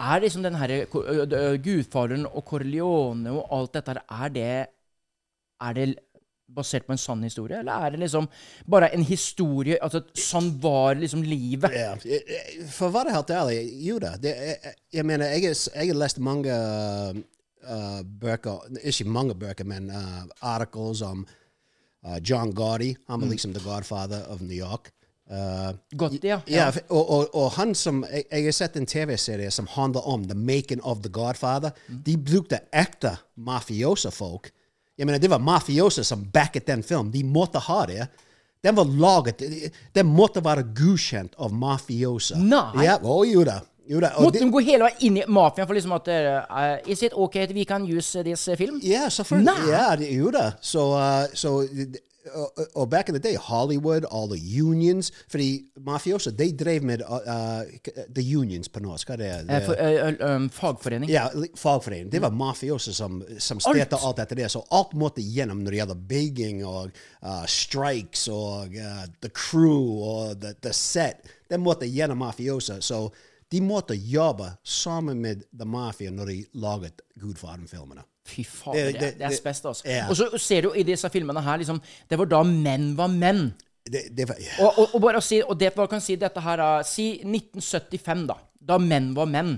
Er liksom den herre Gudfaderen og Corleone og alt dette er det Er det basert på en sann historie, eller er det liksom bare en historie Altså, sånn var liksom livet? Ja, for å være helt ærlig, jo da. Det, jeg, jeg mener, jeg, jeg har lest mange uh, bøker Ikke mange bøker, men uh, articles om uh, John Gotti. Han var liksom the godfather of New York. Uh, Godt, ja. ja, f- og, og, og han som jeg, jeg har sett en TV-serie som handler om the making of the Godfather. De brukte ekte mafiosa-folk. Jeg mener, Det var mafiosa som backet den filmen. De måtte ha det. Den var laget Den måtte være godkjent av mafiosa. Nei. Ja, å, jo da. Jo da. Måtte de gå hele veien inn i mafiaen for liksom at uh, Is it okay at we can use this film? Ja, selvfølgelig. Ja, gjorde det. Så, uh, så og, og back in the day, Hollywood, all the unions Fordi mafiosa, de drev med uh, uh, the unions på norsk. Hva er det? Eh, for, eh, um, fagforening. Ja, fagforening. Det var mafiosa som, som styrte alt etter det. Så alt måtte gjennom når det gjelder bygging og uh, strikes og uh, the crew og the, the set. Det måtte gjennom mafiosa. Så de måtte jobbe sammen med the mafia når de laget Gudfaderen-filmene. Fy faen, det, Det- det, er spest, altså. Ja. Og så ser du i disse filmene her, liksom Det var da menn var menn. Det, det var, Og, og, og bare å si, og det kan si dette her er, Si 1975, da. Da menn var menn.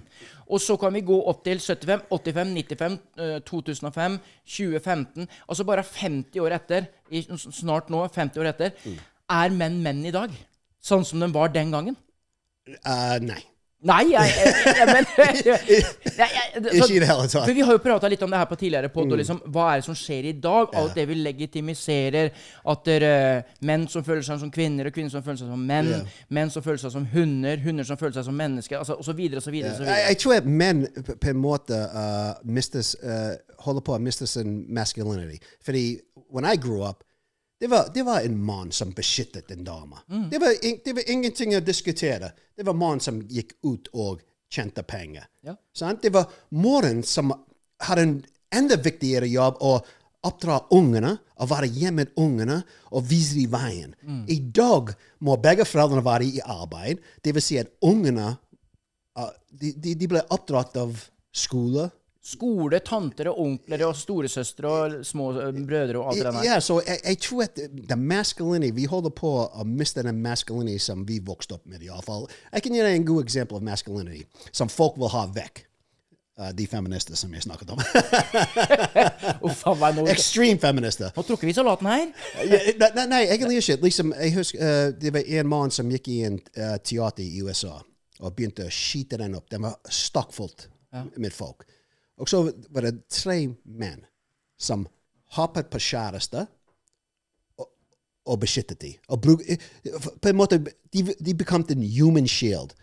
Og så kan vi gå opp til 75, 85, 95, eh, 2005, 2015 Altså bare 50 år etter, i, snart nå, 50 år etter, er menn menn i dag? Sånn som de var den gangen? uh, nei. Nei, jeg, jeg, jeg men, Ikke i det hele tatt. Vi har jo prata litt om det her på tidligere podd. mm. Liksom, hva er det som skjer i dag? Alt det vi legitimiserer. At det er menn som føler seg som kvinner, og kvinner som føler seg som menn. Ja. Menn som føler seg som hunder, hunder som føler seg som mennesker, altså, videre. og så Jeg, tror at menn på- på en måte uh, mistes, uh, holder på å miste sin masculinity. Fordi when I grew up, det var, det var en mann som beskyttet en dame. Det, var det var ingenting å diskutere. Det var mannen som gikk ut og tjente penger. Ja. Det var moren som hadde en enda viktigere jobb å oppdra ungene, å være hjemme med ungene og vise dem veien. I dag må begge foreldrene være i arbeid. Det vil si at ungene uh, de, de, de ble oppdratt av skole. Skole, tanter og onkler og storesøstre og små eh, brødre og alt det der. Ja, så jeg, tror at the masculinity, vi holder på å miste den masculinity som vi vokste opp med, i alle fall. Jeg kan gi deg en god eksempel av masculinity som folk vil ha vekk. Uh, de feminister som jeg snakket om. Meg, Extreme feminister. nå trukker vi salaten her. Ja, nei, nei, egentlig ikke. Liksom, jeg husker, uh, det var en mann som gikk i en uh, teater i USA. og begynte å skyte den opp. Den var stakkfullt med folk. Og så var det tre menn som hoppet på kjæreste og, og beskyttet dem. På en måte, de, de become en human shield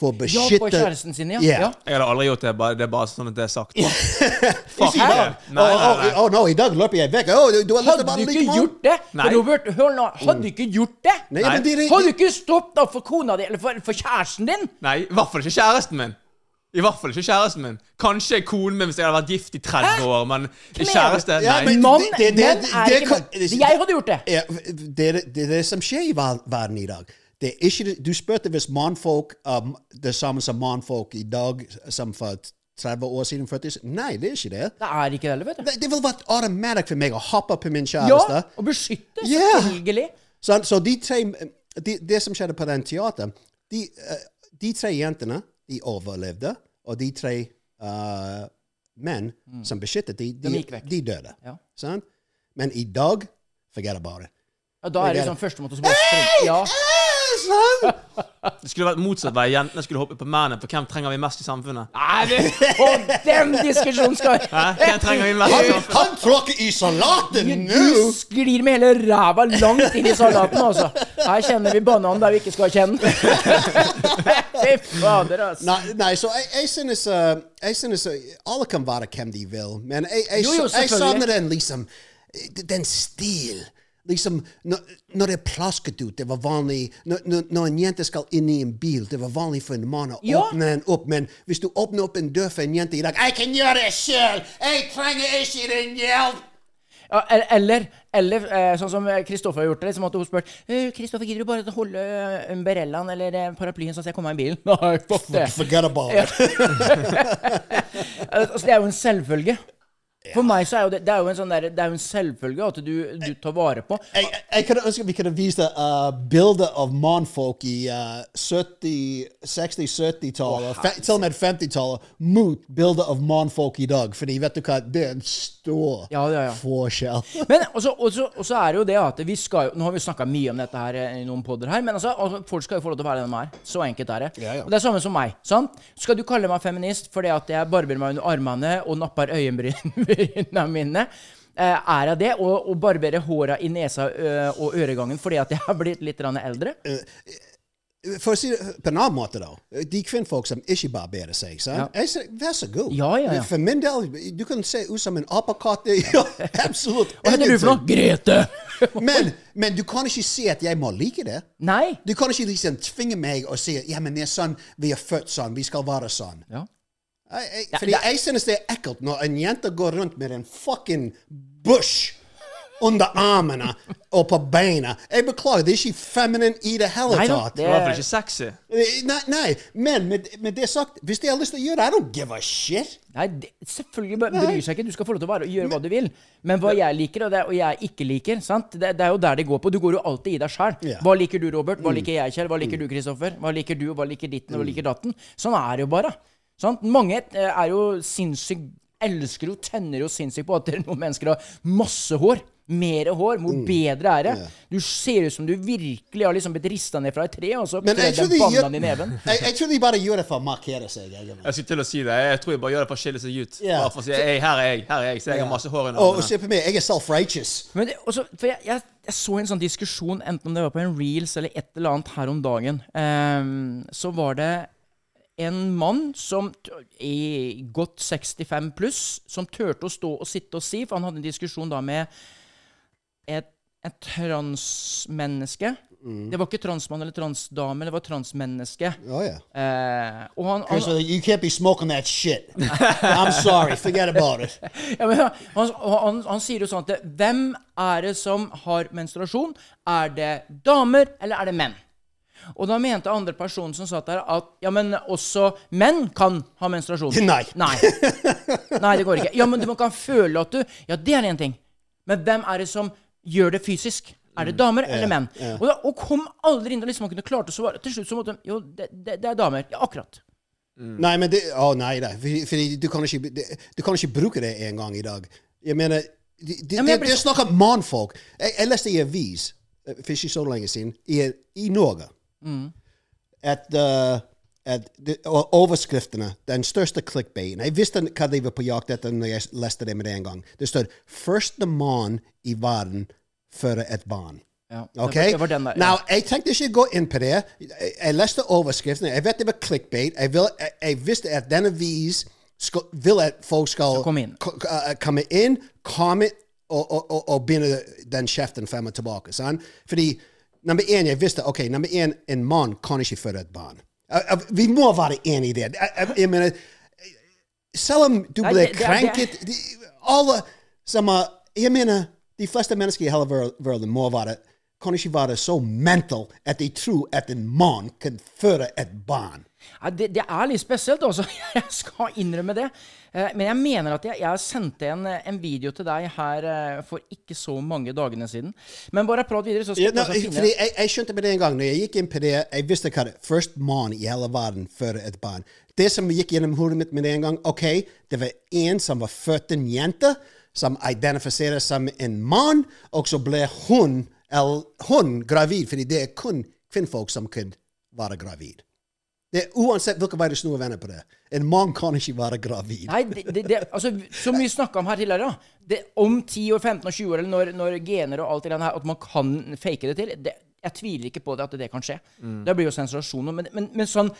for å beskytte Ja, på kjæresten sin, ja. Yeah. ja. Jeg hadde aldri gjort det. Bare, det er bare sånn at det er sagt. Fuck her! Nei, nei, nei. no, i dag løper jeg vekk. Oh, du, Hadde du ikke gjort det? Robert, hør nå. Hadde du ikke gjort det? Nei, men det, det, Hadde du ikke stått opp for kona di, eller for, for kjæresten din? Nei, i hvert fall ikke kjæresten min. I hvert fall ikke kjæresten min. Kanskje konen min hvis jeg hadde vært gift i 30 år, men kjæreste Ja, Nei. men- Mann, det- det- det, det- er det ikke Jeg hadde gjort det. Ja, det, er- det er det som skjer i verden i dag. Det er ikke, du spurte hvis mannfolk um, det samme som mannfolk i dag som for 30 år siden. 40, nei, det er ikke det. Det er ikke det vet du. Det, det ville vært automatisk for meg å hoppe på min kjæreste. Ja, og beskytte, selvfølgelig. Yeah. Så, så de tre de, Det som skjedde på den teateren de, eh, de tre jentene de overlevde, og de tre uh, menn som beskyttet de, De de, de døde. Ja. Men i dag Forget about it. Ja, da er det sånn førstemåte som bare springe. Ja. Det skulle vært motsatt vei. Jentene skulle hoppe på mennene, for hvem trenger vi mest i samfunnet? Nei, det, og den diskusjonen skal Hæ? Hvem trenger vi mest i samfunnet? Han tråkker i salaten nå! Du sklir med hele ræva langt inn i salaten, altså. Her kjenner vi bananen der vi ikke skal kjenne. Fy fader, altså. Nei, nei, så jeg, jeg synes uh, Jeg synes uh, Alle kan være hvem de vil, men jeg, jeg, jo, jeg savner den liksom Den stil. Liksom, når, når det er plasket ut Det var vanlig når, når, en jente skal inn i en bil, det var vanlig for en mann å Ja. åpne den opp. Men hvis du åpner opp en dør for en jente i dag 'Jeg kan gjøre det sjøl! Jeg trenger ikke din hjelp!' Ja, el- eller, eller eh, sånn som Kristoffer har gjort det, så at hun spør «Eh, Kristoffer, gidder du bare å holde umbrellaen eller eh, paraplyen sånn at jeg kommer meg i bilen? Nei, fuck det. Forget about it. altså, det er jo en selvfølge. For meg så er jo det, det er jo en sånn der, det er jo en selvfølge at du, du tar vare på. Jeg, jeg kunne ønske vi kunne vise uh, bilder av mannfolk i uh, 70, 60-, 70-tallet, oh, til og med 50-tallet, mot bilder av mannfolk i dag. Fordi vet du hva, det er en stor Ja, ja, ja. forskjell. Men også, også, også er det jo det at vi skal jo Nå har vi snakka mye om dette her eh, i noen podder her, men altså, altså, folk skal jo få lov til å være den de er. Så enkelt er det. Og det er samme som meg. sant? Skal du kalle meg feminist fordi at jeg barber meg under armene og napper øyenbrynene mine? Eh, er jeg det? Og, og barbere håra i nesa ø, og øregangen fordi at jeg har blitt litt eldre? For å si det på en annen måte, da. De kvinnfolk som ikke barberer seg, sant? Jeg sier, vær så god. Ja, ja, ja. For min del, du kan se ut som en apekatt. Ja, absolutt. Hva heter du for noe? Grete! Men, men du kan ikke si at jeg må like det. Nei. Du kan ikke liksom tvinge meg å si ja, men det er sånn, vi er født sånn, vi skal være sånn. Ja. Jeg, jeg, Ja, fordi jeg synes det er ekkelt når en jente går rundt med en fucking bush under armene og på beina. Jeg beklager, det er ikke feminine i det hele tatt. Nei. Det er iallfall ikke sexy. Eh, Nei, nei, men med, med det sagt, hvis de har lyst til å gjøre det, I don't give a shit. Nei, det, selvfølgelig bryr seg ikke. Du skal få lov til å være, gjøre hva du vil. Men hva jeg liker, og, det, og jeg ikke liker, sant? Det, det er jo der det går på. Du går jo alltid i deg sjæl. Mm. Hva liker du, Robert? Hva liker jeg, Kjell? Hva liker du, Kristoffer? Hva liker du, og hva liker ditten, og hva liker datten? Sånn er det jo bare. Sant? Mange eh, er jo sinnssykt Elsker jo, tenner jo sinnssykt på at dere noen mennesker har masse hår. Mer hår, hvor Mm. bedre er det? Du ser ut som du virkelig har liksom blitt rista ned fra et tre, og så Men jeg tror, en de gjør, banan i neven. jeg, jeg tror de bare gjør det for å markere seg. Jeg, Jeg skulle til å si det. Jeg tror de bare gjør det for å skille seg ut. Yeah. Bare for å si hey, her er jeg, her er jeg, så jeg har masse hår under Og, og se på meg, jeg er self-righteous. Men det, også, for jeg, jeg, jeg så en sånn diskusjon, enten om det var på en reels eller et eller annet her om dagen. um, så var det en mann som i godt 65 pluss, som turte å stå og sitte og si, for han hadde en diskusjon da med et, et transmenneske. Det var ikke transmann eller transdame, det var transmenneske. Oh, yeah. Eh, og han, han, Chris, you can't be smoking that shit. I'm sorry. Forget about it. Ja, men han, han, han sier jo sånn at Hvem er det som har menstruasjon? Er det damer, eller er det menn? Og da mente andre personen som satt der, at ja, men også menn kan ha menstruasjon. Nei. Nei. Nei, det går ikke. Ja, men du kan føle at du Ja, det er én ting. Men hvem er det som gjør det fysisk? Er det damer eller menn? Og, da, og kom aldri inn da liksom man kunne klart å svare. Til slutt så måtte de Jo, det, det, det er damer. Ja, akkurat. Nei, men det Å, nei nei. For, for du, kan ikke, det, du kan ikke bruke det en gang i dag. Jeg mener Det de, Ja, men blir... de, de snakker om mannfolk. Jeg, jeg leste i avis eh, for ikke så lenge siden i, i Norge Mm. at uh, at de, overskriftene, den største clickbaiten Jeg visste hva de var på jakt etter når jeg leste det med en gang. Det står 'Første mann i verden fører et barn'. Ja, det Ok? var- det var der, ja. Now, jeg tenkte ikke gå inn på det. Jeg, jeg leste overskriften. Jeg vet det var clickbait. Jeg, vil, jeg, jeg visste at denne vis skal, vil at folk skal komme inn. komme inn, og, og, og, og begynne den kjeften frem og tilbake. Sant? Fordi nummer én, jeg visste ok, nummer én, en mann kan ikke føde et barn. Uh, uh, vi må være enige i det. Jeg, mener, selv om du ble krenket Alle som Jeg mener, de fleste mennesker i hele verden må være kan ikke være så mental at de tror at en mann kan føre et barn. Ja, det, det er litt spesielt, altså. Jeg skal innrømme det. Eh, Men jeg mener at jeg, jeg sendte en, en video til deg her eh, for ikke så mange dagene siden. Men bare prat videre, så skal Ja, no, finne jeg, jeg skjønte med det en gang. Når jeg gikk inn på det, jeg visste hva det Først mann i hele verden fører et barn. Det som gikk gjennom hodet mitt med det en gang OK, det var en som var født en jente, som identifiserer som en mann, og så ble hun, eller, hun gravid, fordi det er kun kvinnfolk som kan være gravid. Det er Uansett hvilken vei du snur og vender på det. En mann kan ikke være gravid. Nei, det, det, det, altså, som vi snakka om her tidligere, da. Det, om 10 år, 15 og 20 år, eller når, når gener og alt det der her, at man kan fake det til det, Jeg tviler ikke på det at det kan skje. Det blir jo sensasjon. Men, men, men sånn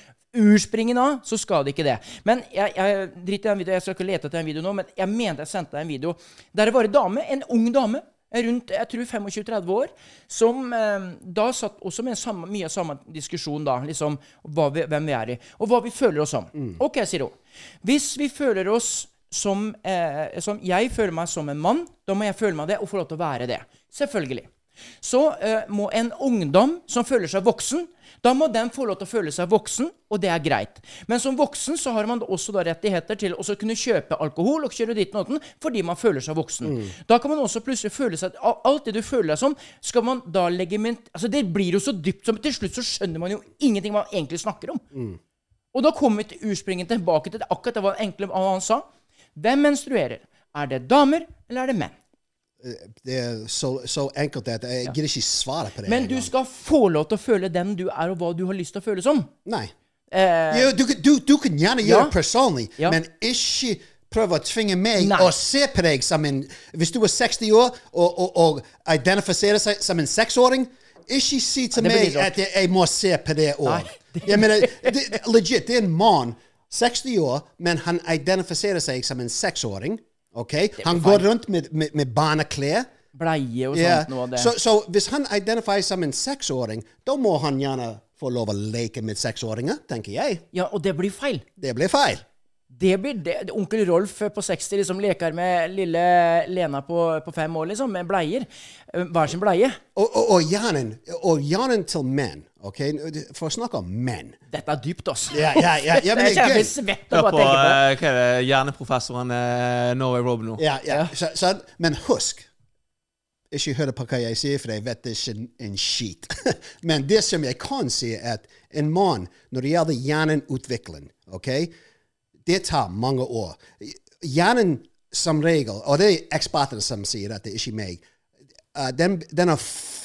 urspringen av, så skal det ikke det. Men jeg, jeg driter i den videoen, jeg skal ikke lete etter en video nå, men jeg mente jeg sendte deg en video der det var en dame, en ung dame, rundt jeg tror 25-30 år, som eh, da satt også med samme, mye av samme diskusjon, da, liksom vi, hvem vi er i, og hva vi føler oss som. OK, sier hun. Hvis vi føler oss som, eh, som Jeg føler meg som en mann, da må jeg føle meg det og få lov til å være det. Selvfølgelig. Så eh, må en ungdom som føler seg voksen, da må den få lov til å føle seg voksen, og det er greit. Men som voksen så har man også rettigheter til å kunne kjøpe alkohol og kjøre dit og fordi man føler seg voksen. Da kan man også plutselig føle seg Alt det du føler deg som, skal man da legiment... Altså Det blir jo så dypt som Til slutt så skjønner man jo ingenting man egentlig snakker om. Og da kommer vi til urspringen tilbake til det, akkurat det var enkle han sa. Hvem menstruerer? Er det damer, eller er det menn? Det er så, så enkelt at jeg gidder ikke svare på det. Men du gang. skal få lov til å føle den du er, og hva du har lyst til å føle som. Nei. Eh, Jo, du, du, du kan gjerne gjøre Ja. det personlig, Ja. men ikke prøve å tvinge meg Nei. å se på deg som en Hvis du er 60 år og, og, og identifiserer seg som en seksåring, ikke si til meg at jeg, må se på det det- Jeg mener, det- legit, det er en mann, 60 år, men han identifiserer seg som en seksåring. Ok? Han går rundt med, med, med barneklær. bleie og sånt sånt noe av det. Så, så hvis han identifiserer som en seksåring, da må han gjerne få lov å leke med seksåringer, tenker jeg. Ja, og det blir feil. Det blir feil. Det blir det. Onkel Rolf på 60 liksom leker med lille Lena på, på fem år, liksom, med bleier. Eh, Hver sin bleie. Og, og, og hjernen og hjernen til menn, ok? For å snakke om menn. Dette er dypt, altså. Ja, ja, ja, ja, men jeg det er kjenner blir svett Hør av å på tenke på eh, hva er det, hjerneprofessoren eh, Norway Rob nå. Ja, ja. Så, så, men husk Ikke hør på hva jeg sier, for jeg vet ikke en, en skit. men det som jeg kan si, er at en mann, når det gjelder hjerneutvikling, ok, det tar mange år. Hjernen som regel, og det er ekspertene som sier dette, ikke meg, uh, den, den er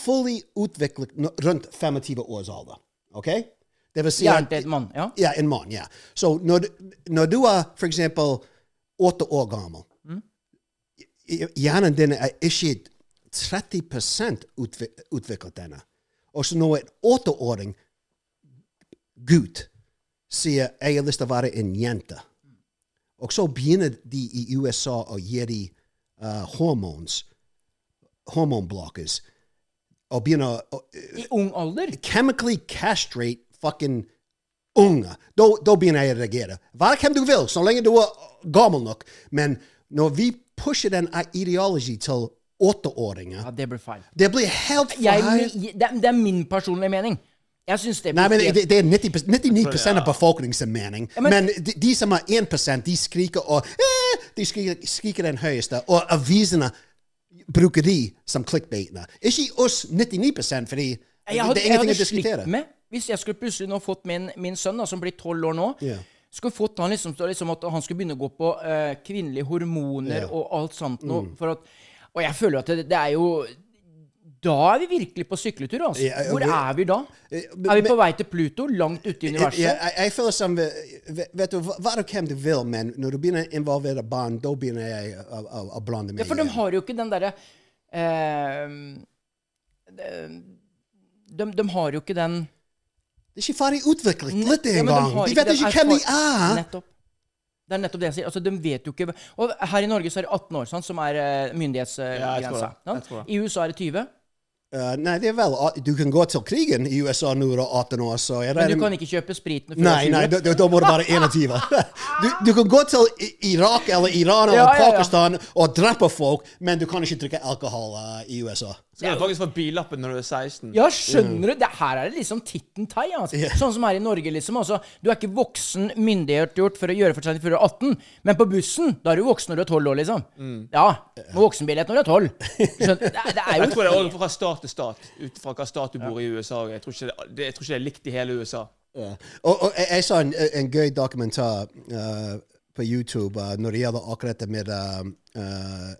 fully utviklet rundt 25 års alder. Ok? Det vil si Hjernen at til en mann. Ja. ja, en mann, ja. Så når, når du er for eksempel åtte år gammel, mm. hjernen din er ikke 30% utviklet denne. Og så når en åtteåring gutt sier 'jeg har lyst til å være en jente', og så begynner de i USA å gi dem uh, hormones, hormonblockers, og begynner å I ung alder. chemically castrate fucking unge. Da, da begynner jeg å reagere. Vær hvem du vil, så lenge du er gammel nok. Men når vi pusher den ideologien til åtteåringer, Ja, det blir feil. det blir helt Jeg, feil. det, er- det er min personlige mening. Jeg syns det Nei, men det, det er 90, 99 av befolkningens mening. men- men de, de som er 1% de skriker og eh, De skriker, skriker den høyeste, og avisene bruker de som clickbaitene. Ikke oss 99 fordi det, Jeg hadde, det er jeg ingenting hadde å diskutere. med hvis jeg skulle plutselig nå fått min, min sønn, da, som blir tolv år nå yeah. Skulle fått han liksom, liksom at han skulle begynne å gå på eh, kvinnelige hormoner. Mm. og alt sånt noe. For at, og jeg føler at det, det er jo da er vi virkelig på sykletur, altså. Hvor er vi da? Eh, Er vi på vei til Pluto? Langt ute i universet? Ja, jeg, jeg føler som Vet vet du hva og hvem du vil, men når du begynner å involvere barn, da begynner jeg å, å, å blande meg Ja, for de har jo ikke den derre eh, de, de har jo ikke den Det er ikke ferdig utviklet litt Ja, de engang. De vet ikke hvem de er. Nettopp. Det er nettopp det jeg sier. Altså, De vet jo ikke Og her i Norge så er det 18 år, sant, som er myndighetsgrensa. Ja, tror myndighetsgrensa. det. I USA er det 20. Uh, nei, det er vel Du kan gå til krigen i USA nå da 18 år, så jeg Men du kan ikke kjøpe spriten før Nei, nei, da, da må du være 21. Du, du kan gå til Irak eller Iran eller Ja, ja, ja. Pakistan og drepe folk, men du kan ikke drikke alkohol uh, i USA. Så kan du faktisk få billappen når du er 16. Ja, skjønner du? Det her er det liksom titten tai. Altså. Sånn som her i Norge, liksom. Altså, du er ikke voksen myndiggjort for å gjøre for seg før du er 18, men på bussen, da er du voksen når du er 12 år, liksom. Ja. Med voksenbillett når du er 12. Skjønner? Det, det er jo Jeg tror det er fra stat til stat, ut fra hva stat du bor i USA. Jeg tror ikke det, tror ikke det er likt i hele USA. Ja. Og, og jeg, jeg så en, en gøy dokumentar uh, på YouTube uh, når det gjelder akkurat det med uh,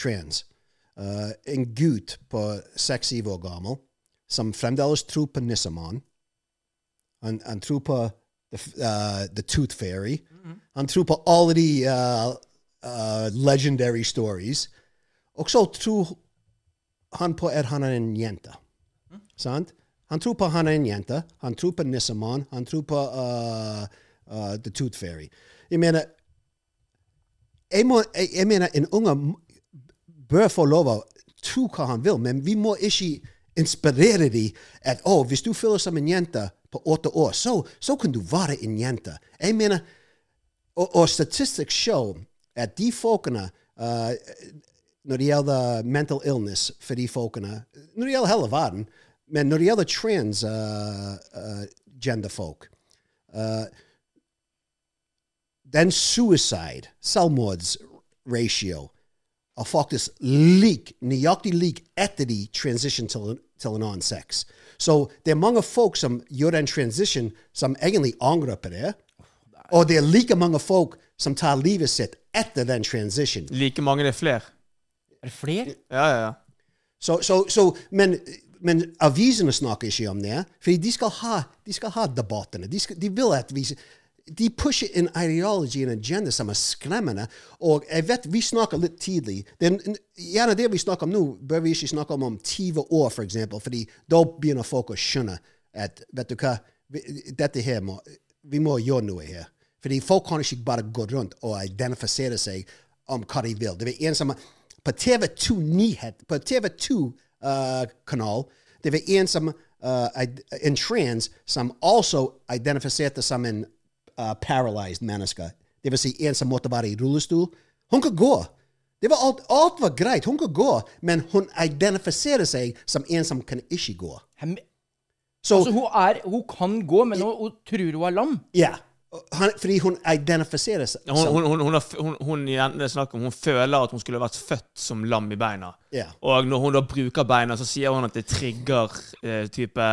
trans. Uh, en gutt på seks-syv år gammel som fremdeles tror på nissemann. Han, han tror på the, uh, the Tooth Fairy. Han tror på alle de uh, legendary stories. Og så tror han på at han er en jente. Sant? Han tror på han er en jente. Han tror på nissemann. Han tror på The Tooth Fairy. Jeg mener jeg, må, jeg, jeg mener en unge bør få lov å tro hva han vil, men vi må ikke inspirere dem at å, hvis du føler som en jente på åtte år, så, så kan du være en jente. Jeg mener, og, og show at de folkene uh, når det gjelder mental illness for de folkene, når det gjelder hele verden, men når det gjelder transgender-folk uh, Den suicide, selvmordsratio, er faktisk lik, nøyaktig lik etter de transition til, til en annen sex. Så det er mange folk som gjør en transition som egentlig angrer på det. Og det er like mange folk som tar livet sitt etter den transition. Like mange, det er flere. Er det flere? Ja, ja, ja. Så, så, så, men, men avisene snakker ikke om det, for de skal ha, de skal ha debattene. De, skal, de vil at vi De pusher en ideology, en agenda, som er skremmende. Og jeg vet vi snakker litt tidlig. Den, gjerne det vi snakker om nå, bør vi ikke snakke om om 20 år, for eksempel, fordi da begynner folk å skjønne at vet du hva, dette her må, vi må gjøre noe her. Fordi folk kan ikke bare gå rundt og identifisere seg om hva de vil. Det var en som på TV2 Nyhet, på TV2-kanal, det var en som uh, en trans som også identifiserte som en uh, paralyzed mennesker. Det vil si en som måtte være i rullestol. Hun kan gå. Det var alt, alt var greit. Hun kan gå, men hun identifiserer seg som en som kan ikke gå. Hem- Så, Altså, hun, er, hun kan gå, men hun, hun tror hun er lam. ja. Han, fordi hun identifiserer seg Hun, hun, hun, det er om, hun føler at hun skulle vært født som lam i beina. Yeah. Og når hun da bruker beina, så sier hun at det trigger eh, type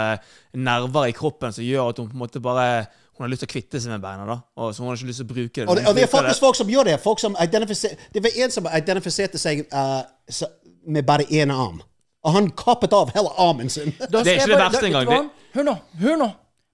nerver i kroppen som gjør at hun på en måte bare Hun har lyst til å kvitte seg med beina. da Og Så hun har ikke lyst til å bruke det. Og det, og det er faktisk folk som gjør det. Folk som det var en som identifiserte seg uh, med bare én arm. Og han kappet av hele armen sin. Det er ikke det verste engang. Hør nå. Hør nå.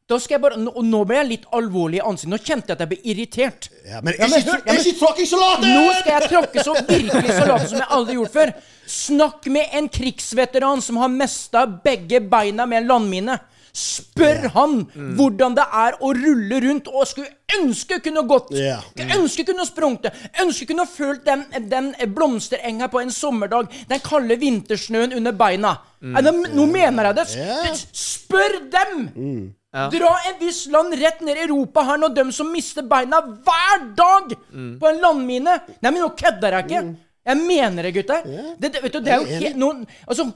Da skal jeg bare, nå- nå ble jeg litt alvorlig i ansiktet. Nå kjente jeg at jeg ble irritert. Ja, men Ja, men ikke, ja, men- ikke tråkk i salaten! Nå skal jeg tråkke så virkelig salaten som jeg aldri har gjort før. Snakk med en krigsveteran som har mista begge beina med en landmine. Spør han hvordan det er å rulle rundt og skulle ønske kunne gått. Ja. Ønske kunne sprunget. Ønske kunne følt den, den blomsterenga på en sommerdag. Den kalde vintersnøen under beina. Nei, nå, nå mener jeg det. Yeah. Spør dem! Dra en viss land rett ned i Europa her nå, dem som mister beina hver dag på en landmine. Nei, men nå kødder jeg ikke. Jeg mener det, gutter. Det, det, vet du, det er jo helt noen Altså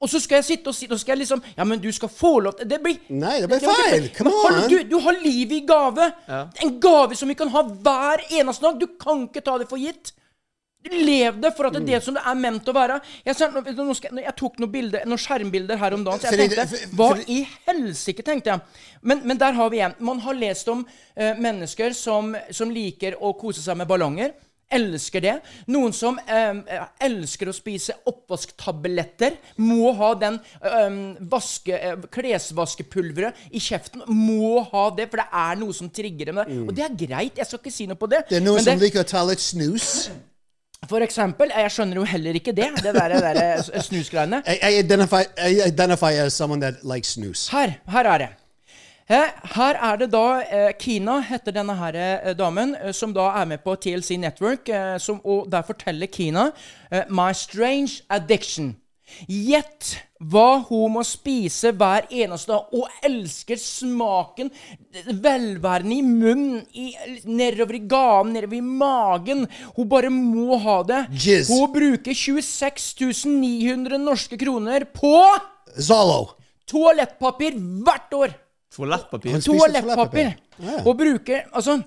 og så skal jeg sitte og si, og skal jeg liksom Ja, men du skal få lov til Det blir Nei, det blir feil. Come on. Du, du har livet i gave. En gave som vi kan ha hver eneste dag. Du kan ikke ta det for gitt. Lev det for at det er det som det er ment å være. Jeg, ser, nå, nå skal, jeg tok noen, bilder, noen skjermbilder her om dagen, så jeg tenkte for- Hva i helsike, tenkte jeg. Men, men der har vi en. Man har lest om uh, mennesker som, som liker å kose seg med ballonger. Elsker det. Noen som eh, elsker å spise oppvasktabletter, må ha den eh, vaske, eh, klesvaskepulveret i kjeften. Må ha det, for det er noe som trigger dem. Mm. Og det er greit, jeg skal ikke si noe på det. Det er noen som liker å ta litt snus. For eksempel, jeg skjønner jo heller ikke det, det der, det der eh, snusgreiene. I, I identify I identify as someone that likes snus. Her, her er det. Eh, Her er det da eh, Kina, heter denne her eh, damen, som da er med på TLC Network. Som, og der forteller Kina My strange addiction. Gjett hva hun må spise hver eneste dag, og elsker smaken, velværen i munnen, i, nedover i ganen, nedover i magen. Hun bare må ha det. Giz. Hun bruker 26 900 norske kroner på Zalo. toalettpapir hvert år! Toalettpapir. Spiser Toalettpapir. Ja. Og bruker Altså,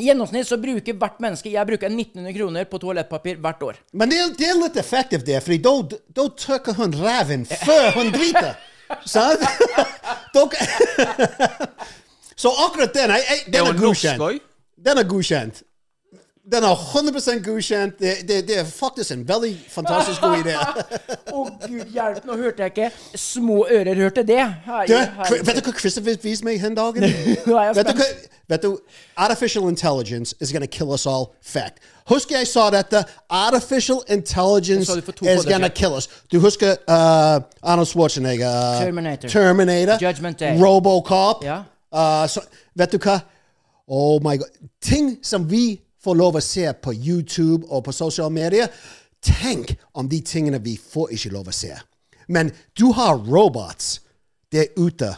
i gjennomsnitt så bruker hvert menneske Jeg bruker 1900 kroner på toalettpapir hvert år. Men det, er- det er litt effektivt der, for da, da tørker hun ræven før hun driter. Sant? Så akkurat den er godkjent. Den er godkjent. Den er 100 godkjent. Det, det, det er faktisk en veldig fantastisk god idé. Å, gud hjelpe, nå hørte jeg ikke Små ører hørte det. Hei, det hei. Vet du hva Christopher viste meg den dagen? Vet, du hva, vet du, Artificial intelligence is gonna kill us all. Fact. Husker jeg sa dette? Artificial intelligence det is siden. kill us. Du husker uh, Arnold Schwarzenegger? uh, Terminator. Terminator. Judgment Day. Robocop. Ja. Uh, så, vet du hva? Oh my god. Ting som vi får lov å se på YouTube og på sosiale medier. Tenk om de tingene vi får ikke lov å se. Men du har robots der ute.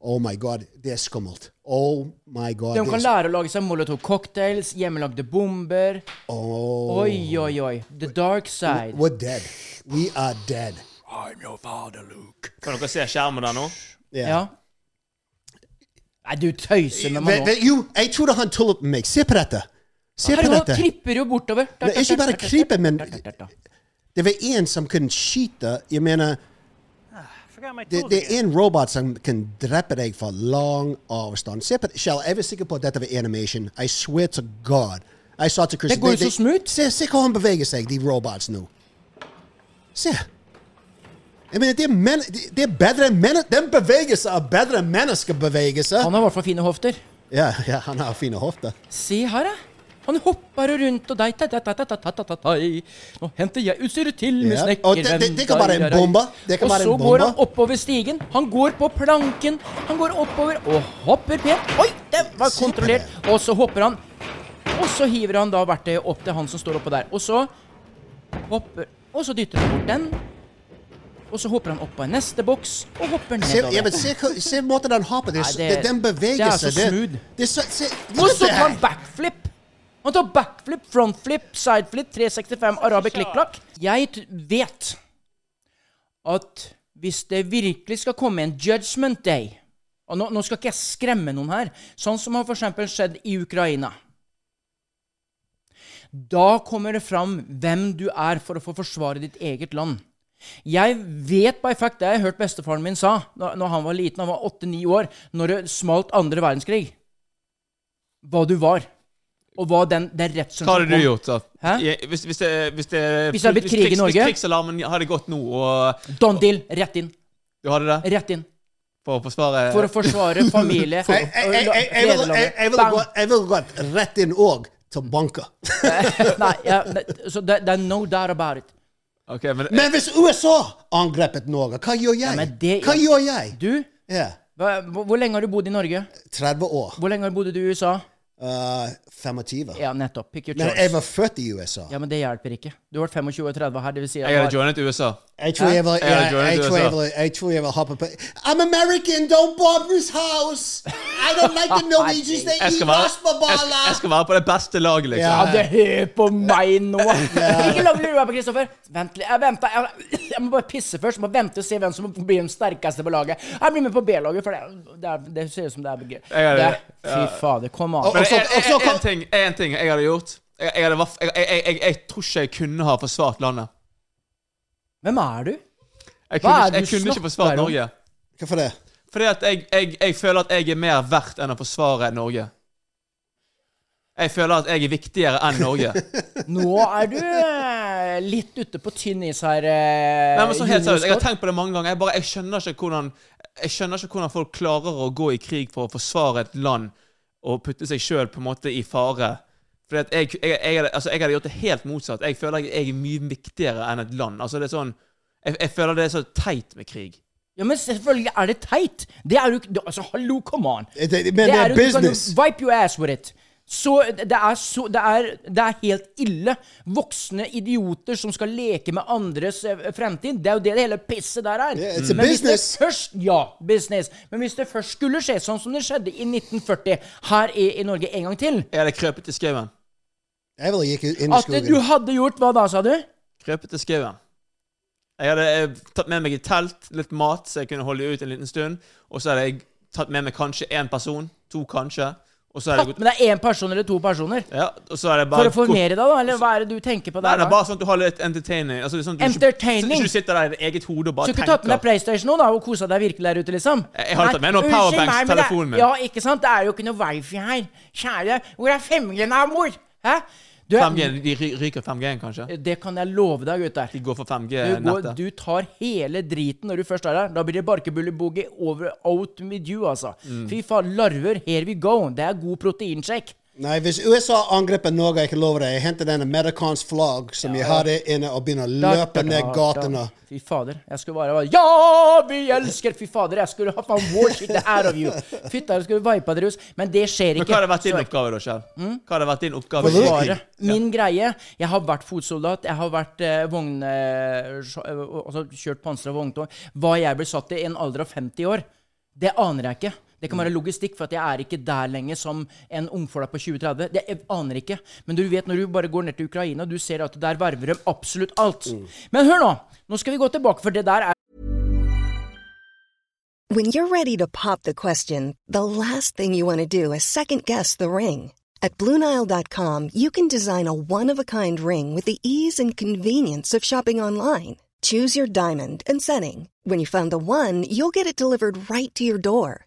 Oh my god, det er skummelt. Oh my god. De kan lære å lage seg molotov cocktails, hjemmelagde bomber. Oh, Oi, oi, oi. The dark side. we're dead. We are dead. I'm your father, Luke. Kan dere se skjermen der nå? Yeah. Ja. Nei, du tøyser med meg nå. jeg trodde han tullet med meg. Se på dette. Se på dette. han kripper jo bortover. Nei, ikke bare krype, men det var en som kunne skyte. Jeg mener, det, det er en robot som kan drepe deg fra lang avstand. Se på Kjell, jeg var sikker på at dette var animation. I swear to God. Jeg sa til Chris Det går jo så smooth. Se, se hvor han beveger seg, de robots nå. Se. Jeg mener, det er, men, det- er bedre enn mennesker. Den bevegelsen er bedre enn menneskebevegelser. Han har i hvert fall fine hofter. Ja, ja, han har fine hofter. Se her, ja. Han hopper rundt og dei, ta, ta, ta, ta, ta, ta, ta, Nå henter jeg utstyret til med ja. snekkeren. Det, det, kan være en bombe. og så går han oppover stigen. Han går på planken. Han går oppover og hopper pent. Oi, det var kontrollert. Og så hopper han. Og så hiver han da verktøyet opp til han som står oppå der. Og så hopper Og så dytter han bort den. Og så hopper han opp på neste boks og hopper nedover. Se, ja, men se, se måten han har på det. Nei, det den beveger seg. Det er så smooth. Og så tar han backflip! Han tar backflip, frontflip, sideflip, 365, arabic klikk-klakk. Jeg vet at hvis det virkelig skal komme en judgment day Og nå, nå skal ikke jeg skremme noen her, sånn som har eksempel skjedd i Ukraina. Da kommer det fram hvem du er for å få forsvare ditt eget land. Jeg vet by fact, det jeg hørt bestefaren min sa når, når han var liten, han var åtte-ni år, når det smalt andre verdenskrig. Hva du var. Og hva den, den redselen Hva hadde du gjort? da? Hæ? I- Hvis, hvis, det, hvis, det, Hvis det hadde blitt krig i Norge? Hvis krigsalarmen hadde gått nå, og Don deal, rett inn. du hadde det Rett inn. for å forsvare For å forsvare familie. Jeg, jeg, jeg, jeg, jeg, vil- jeg, jeg ville gått- jeg rett inn òg til banker. Nei, ja, så det, det er no doubt about it. Okay, men, Men hvis USA angrepet Norge, hva gjør jeg? Ja, men det- hva gjør jeg? Du, Yeah. hvor lenge har du bodd i Norge? 30 år. Hvor lenge har du bodd i USA? Uh, 25. Ja, nettopp. Pick your Men jeg var født i USA. Ja, men det hjelper ikke. Du har vært 25 og 30 her, det vil si jeg, jeg hadde har- joinet USA. Jeg tror jeg vil, Jeg hadde jeg, joinet jeg, tror jeg, USA. vil, jeg tror jeg vil hoppe på I'm American, don't bomb this house! I don't like the Norwegians, they Jeg eat være, jeg, skal, jeg være på det beste laget, liksom. Ja. Det hør på meg nå! Ikke lag lurer på, Kristoffer. Vent litt. Jeg venter. Jeg, jeg må bare pisse først. Må vente og se hvem som blir den sterkeste på laget. Jeg blir med på B-laget, for det, det, er, det ser ut som det er gøy. Jeg Det Fy fader, kom an. En, ting, ting jeg hadde gjort Jeg, jeg, jeg, jeg, jeg, jeg tror ikke jeg kunne ha forsvart landet. Hvem er du? Jeg Hva kunne, er det jeg du kunne ikke snakker forsvart om? Norge. Hvorfor det? Fordi at jeg, jeg, jeg føler at jeg er mer verdt enn å forsvare Norge. Jeg føler at jeg er viktigere enn Norge. Nå er du eh, litt ute på tynn is her. eh, Nei, men så helt seriøst, Jeg har tenkt på det mange ganger. Jeg, bare, jeg, skjønner ikke hvordan, jeg skjønner ikke hvordan folk klarer å gå i krig for å forsvare et land og putte seg sjøl på en måte i fare. Fordi at jeg, jeg, jeg, hadde- altså, jeg hadde gjort det helt motsatt. Jeg føler jeg, jeg er mye viktigere enn et land. Altså, det er sånn, jeg, jeg føler det er så teit med krig. Ja, men selvfølgelig er det teit. Det er jo ikke Altså, hallo, come on. Det, det, men det jo- er du kan jo business. Wipe your ass with it. Så det er, så, det, er, det er helt ille. Voksne idioter som skal leke med andres eh, fremtid. Det er jo det det hele pisset der er. Yeah, it's a Men business. først, ja, business. Men hvis det først skulle skje sånn som det skjedde i 1940 her i, i Norge en gang til Er det krøpet i skauen. Jeg ville gikk inn i At du hadde gjort hva da, sa du? Krøpet i skauen. Jeg hadde jeg, tatt med meg et telt, litt mat, så jeg kunne holde ut en liten stund. Og så hadde jeg tatt med meg kanskje én person. To, kanskje. Og så er jeg Tatt gått med deg én person eller to personer? ja, og så er det bare For å formere deg, da? Eller hva er det du tenker på Nei, der? det er bare sånn at du har litt entertaining. Altså, sånn at du Entertaining? Ikke, så ikke du sitter der i ditt eget hode og bare tenker. Så du ikke tatt med deg. PlayStation nå da, og kosa deg virkelig der ute, liksom? Jeg- har tatt med noen Nei, unnskyld powerbanks meg, til men det- telefonen min. Ja, ikke sant? Det er jo ikke noe wifi her. Kjære, hvor er 5G-en av mor? Hæ? Du, 5G, de ryker 5G-en, kanskje? Det kan jeg love deg, gutter. De går for 5G-nettet. du tar hele driten når du først er der. Da blir det barkebulleboogie over out with you, altså. Mm. Fy faen, larver, here we go. Det er god proteinsjekk. Nei, hvis USA angriper Norge, jeg kan love deg, jeg henter denne Medicons flagg som jeg hadde inne, og begynner å løpe da, da, ned gatene. Fy fader. Jeg skulle bare være Ja, vi elsker Fy fader, jeg skulle ha faen warshit the out of you. Fytta, jeg skulle vipa dere ut. Men det skjer ikke. Men hva hadde vært din oppgave, da, Kjell? Mm? Hva hadde vært din oppgave? Forsvare. Min Min greie Jeg har vært fotsoldat, jeg har vært eh, vogn... Eh, eh, altså kjørt pansra vogntog. Hva jeg ble satt i i en alder av 50 år, det aner jeg ikke. Det kan være logistikk, for at jeg er ikke der lenger som en ungfola på 2030. Det, jeg aner ikke. Men du vet, når du bare går ned til Ukraina, du ser at der verver de absolutt alt. Men hør nå! Nå skal vi gå tilbake, for det der er When you're ready to pop the question, the last thing you want to do is second guess the ring. At Bluenile.com, you can design a one of a kind ring with the ease and convenience of shopping online. Choose your diamond and setting. When you find the one, you'll get it delivered right to your door.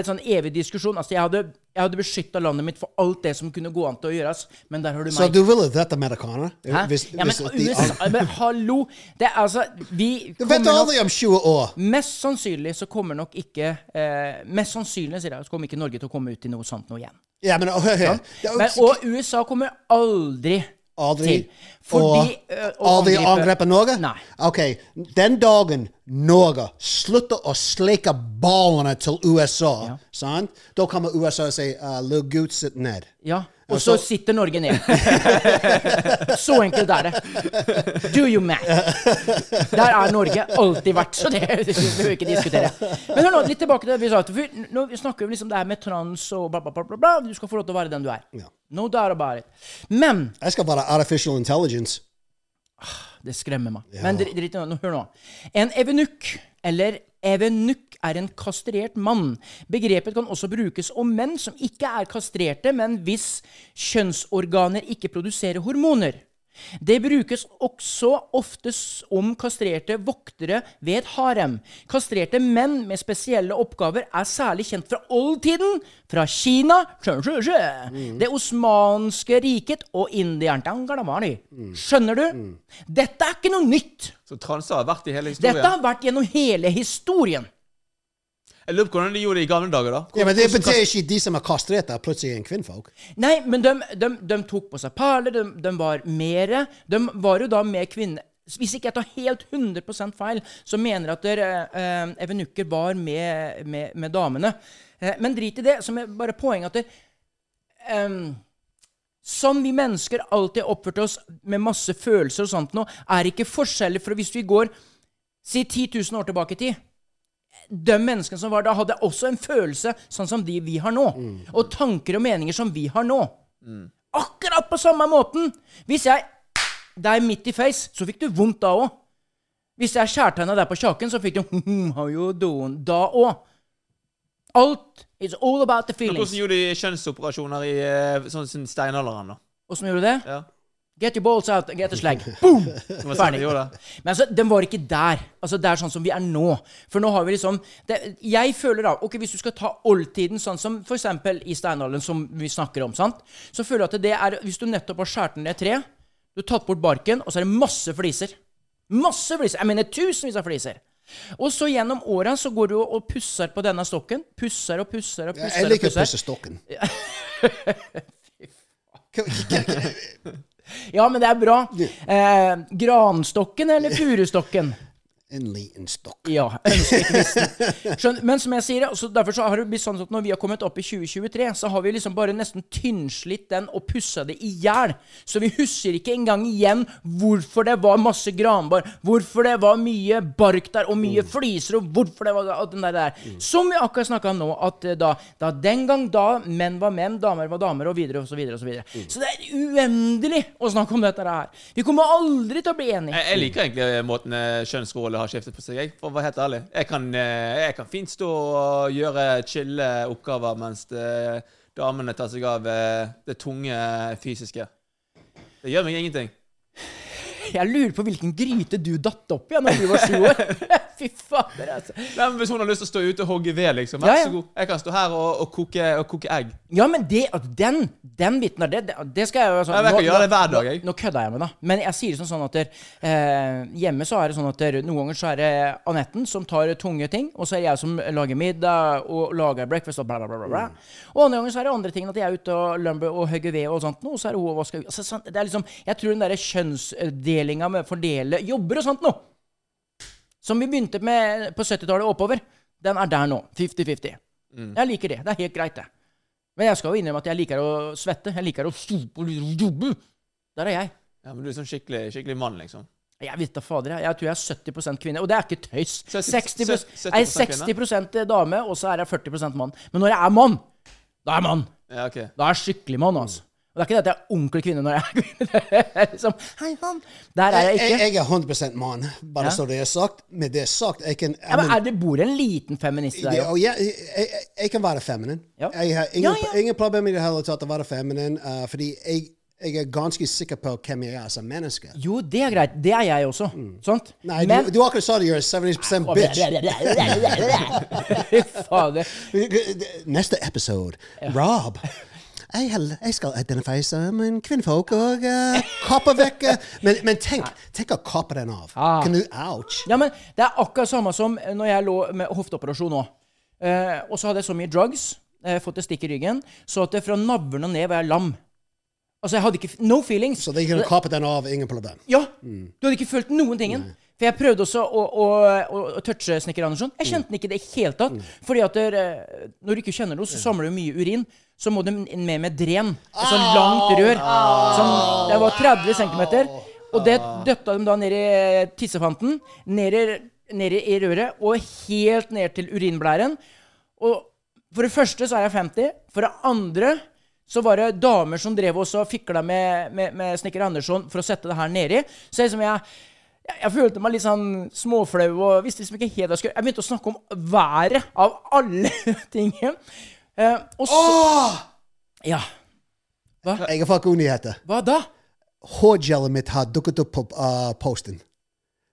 En sånn evig diskusjon. Altså, jeg hadde, jeg hadde beskytta landet mitt for alt det som kunne gå an til å gjøres, men der har du meg. Så du ville drept amerikanere? Hæ? Hvis, ja, men USA Men hallo! Det er altså Vi Du vet du aldri om 20 år. Mest sannsynlig så kommer nok ikke eh, Mest sannsynlig, sier jeg, så kommer ikke Norge til å komme ut i noe sånt nå igjen. Ja, men hør hør. Men, og USA kommer aldri, Aldri. Fordi og aldri angripe Norge? Nei. Ok, den dagen Norge slutter å sleke ballene til USA, sant? da kommer USA og sier uh, 'Lille gutt, ned'. Ja. Og så sitter Norge ned. så enkelt er det. Do you math? Der er Norge alltid vært, så det det behøver vi ikke diskutere. Men hør nå, litt tilbake til det vi sa. For nå snakker vi liksom det her med trans og bla, bla, bla, bla, bla. Du skal få lov til å være den du er. Ja. No doubt about it. Men Jeg skal være artificial intelligence. Det skremmer meg. Men drit. Nå, Hør nå. En evenukk, eller evenukk, er en kastrert mann. Begrepet kan også brukes om menn som ikke er kastrerte, men hvis kjønnsorganer ikke produserer hormoner. Det brukes også oftest om kastrerte voktere ved et harem. Kastrerte menn med spesielle oppgaver er særlig kjent fra oldtiden, fra Kina, sjø, det osmanske riket og indieren. Skjønner du? Dette er ikke noe nytt. Så transer har vært i hele historien. Dette har vært gjennom hele historien. Jeg lurer på hvordan de gjorde det i gamle dager, da. Ja, men Det betyr ikke de som er kastrert, er plutselig en kvinnfolk. Nei, men de, de, de tok på seg perler, de, de var mere De var jo da med kvinner Hvis ikke jeg tar helt 100% feil, så mener jeg at der, eh, evenukker var med, med, med damene. Eh, men drit i det. som er bare poenget at der, eh, Sånn vi mennesker alltid har oppført oss med masse følelser og sånt nå, er ikke forskjellig fra hvis vi går si 10 000 år tilbake i tid. De menneskene som var da, hadde også en følelse sånn som de vi har nå. Og tanker og meninger som vi har nå. Akkurat på samme måten! Hvis jeg deg midt i face, så fikk du vondt da òg. Hvis jeg skjærtegna deg på kjaken, så fikk du how you doing da òg. Alt is all about the Men feelings. hvordan gjorde de kjønnsoperasjoner i sånn, sånn som steinalderen, da? Åssen gjorde du det? Ja. Get your balls out and get a slag. Boom! Sånn Ferdig. Men altså, den var ikke der. Altså, Det er sånn som vi er nå. For nå har vi liksom det, Jeg føler da Ok, Hvis du skal ta oldtiden, sånn som f.eks. i steinalderen, som vi snakker om, sant? så føler jeg at det er Hvis du nettopp har skåret ned et tre, du har tatt bort barken, og så er det masse fliser. Masse fliser! Jeg mener tusenvis av fliser. Og så gjennom åra så går du og pusser på denne stokken. Pusser og pusser og Ja. Jeg liker å pusser. pusse stokken. Ja, men det er bra. Eh, granstokken eller furustokken? En liten stokk. Ja. Skjønner, men som jeg sier, altså, derfor så har det blitt sånn at når vi har kommet opp i 2023, så har vi liksom bare nesten tynnslitt den og pussa det i hjel. Så vi husker ikke engang igjen hvorfor det var masse granbar, hvorfor det var mye bark der, og mye fliser, og hvorfor det var den der. der. Som vi akkurat snakka om nå, at eh, da, da den gang da menn var menn, damer var damer, og videre og så videre og så videre. Så det er uendelig å snakke om dette her. Vi kommer aldri til å bli enige. Jeg, jeg liker egentlig måten eh, kjønnsroller har skiftet på seg, jeg, for å være helt ærlig. Jeg kan, eh, jeg kan fint stå og gjøre chille oppgaver mens det, damene tar seg av eh, det tunge fysiske. Det gjør meg ingenting. Jeg lurer på hvilken gryte du datt opp i da du var sju år. Fy fader, altså. Nei, men Hvis hun har lyst til å stå ute og hogge ved, liksom, vær ja. så god. Jeg kan stå her og, og, koke, og koke egg. Ja, men det, den, den biten der, det, det, skal jeg jo altså, Ja, jeg kan gjøre det hver dag, jeg. Nå, nå kødder jeg med det. Men jeg sier det sånn, sånn at der, eh, hjemme så er det sånn at der, noen ganger så er det Anetten som tar tunge ting, og så er det jeg som lager middag og lager breakfast og bla, bla, bla. bla, bla. Og andre ganger så er det andre ting, at jeg er ute og lumber og hogger ved og sånt, noe, så er det hun og vasker altså, sånn, Det er liksom Jeg tror den derre kjønnsdelinga med fordele jobber og sånt noe, som vi begynte med på 70-tallet oppover, den er der nå. 50-50. Mm. Jeg liker det. Det er helt greit, det. Men jeg skal jo innrømme at jeg liker å svette. Jeg liker å og jobbe. Der er jeg. Ja, Men du er sånn skikkelig, skikkelig mann, liksom. Jeg vet da fader, jeg. Jeg tror jeg er 70% kvinne. Og det er ikke tøys. 70 60, jeg er 70% 60 dame, og så er jeg 40% mann. Men når jeg er mann, da er jeg mann. Ja, okay. Da er jeg skikkelig mann, altså. Og det er ikke det at jeg er onkel kvinne når jeg er kvinne. Det er liksom, Hei, mann. Der er jeg Jeg, ikke. jeg er 100 mann, bare Ja. så det er sagt. Med det sagt, jeg kan Ja, men er det bor en liten feminist der? deg Ja, jeg, jeg, jeg, jeg kan være feminin. Ja. Jeg har ingen, Ja, ja. ingen problem i det hele tatt å være feminin, uh, fordi jeg, jeg er ganske sikker på hvem jeg er som menneske. Jo, det er greit. Det er jeg også. Sant? Nei, Men du, du akkurat sa det, you're a 70% bitch. Fader. Neste episode, Rob. Jeg, jeg skal identifisere som en kvinnfolk og uh, kappe vekk uh, men, men tenk, tenk å kappe den av. Ah. Kan du, ouch. Ja, men det er akkurat samme som når jeg lå med hofteoperasjon nå. Eh, og så hadde jeg så mye drugs, eh, fått et stikk i ryggen, så at det fra navlen og ned var jeg lam. Altså, jeg hadde ikke No feelings. Så de kunne kappe den av, ingen problem. Ja! Du hadde ikke følt noen ting. For jeg prøvde også å, å, å, å touche Snekker Andersson. Jeg kjente den ikke i det hele tatt. Fordi at der, eh, når du ikke kjenner noe, så samler du mye urin. Så må du inn med med dren. Et sånt langt rør. Som, det var 30 cm. Og det døtta de da ned i tissefanten. Ned i, ned i røret. Og helt ned til urinblæren. Og for det første så er jeg 50. For det andre så var det damer som drev også og fikla med, med, med Snekker Andersson for å sette det her nedi. Så liksom jeg, jeg, jeg følte meg litt sånn småflau og visste liksom ikke helt hva jeg skulle Jeg begynte å snakke om været, av alle ting. Eh, og så Ja. Jeg har fått gode nyheter. Hva da? Hårgelet mitt har dukket opp på uh, posten.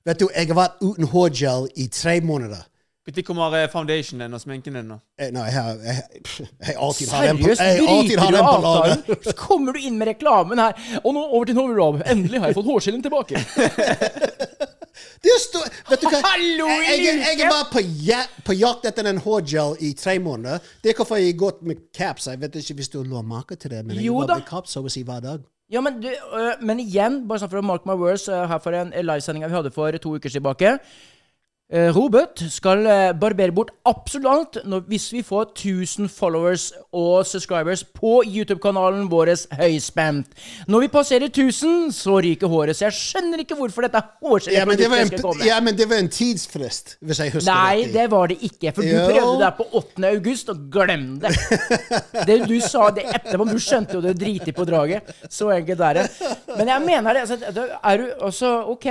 Vet du, jeg har vært uten hårgel i tre måneder. Når kommer eh, foundationen din og sminken din? Eh, Nei, jeg jeg, jeg, jeg alltid har den på, Seriøst? jeg alltid har du den på lager. avtalen? Så kommer du inn med reklamen her. Og nå over til Novi Rob. Endelig har jeg fått hårskillen tilbake. Det står, vet du hva? Hallo, jeg, jeg, jeg, var på, ja, på jakt etter en hårgel i tre måneder. Det er hvorfor jeg har gått med caps. Jeg vet ikke hvis du lå maken til det, men jeg Jo da. med caps så å si hver dag. Ja, men, du, øh, men igjen, bare sånn for å mark my words, øh, her for en livesending vi hadde for to uker tilbake Robert skal eh, barbere bort absolutt alt når, hvis vi får 1000 followers og subscribers på YouTube-kanalen vår Høyspent. Når vi passerer 1000, så ryker håret. Så jeg skjønner ikke hvorfor dette Ja, hårgeleproduktet en, skal komme. ja, men det var en tidsfrist, hvis jeg husker Nei, det var det ikke. For du Jo. prøvde deg på 8. august, og glem det. Det du sa det etterpå, men du skjønte jo det driti på draget. Så enkelt er det. Men jeg mener det. Altså, er du også OK.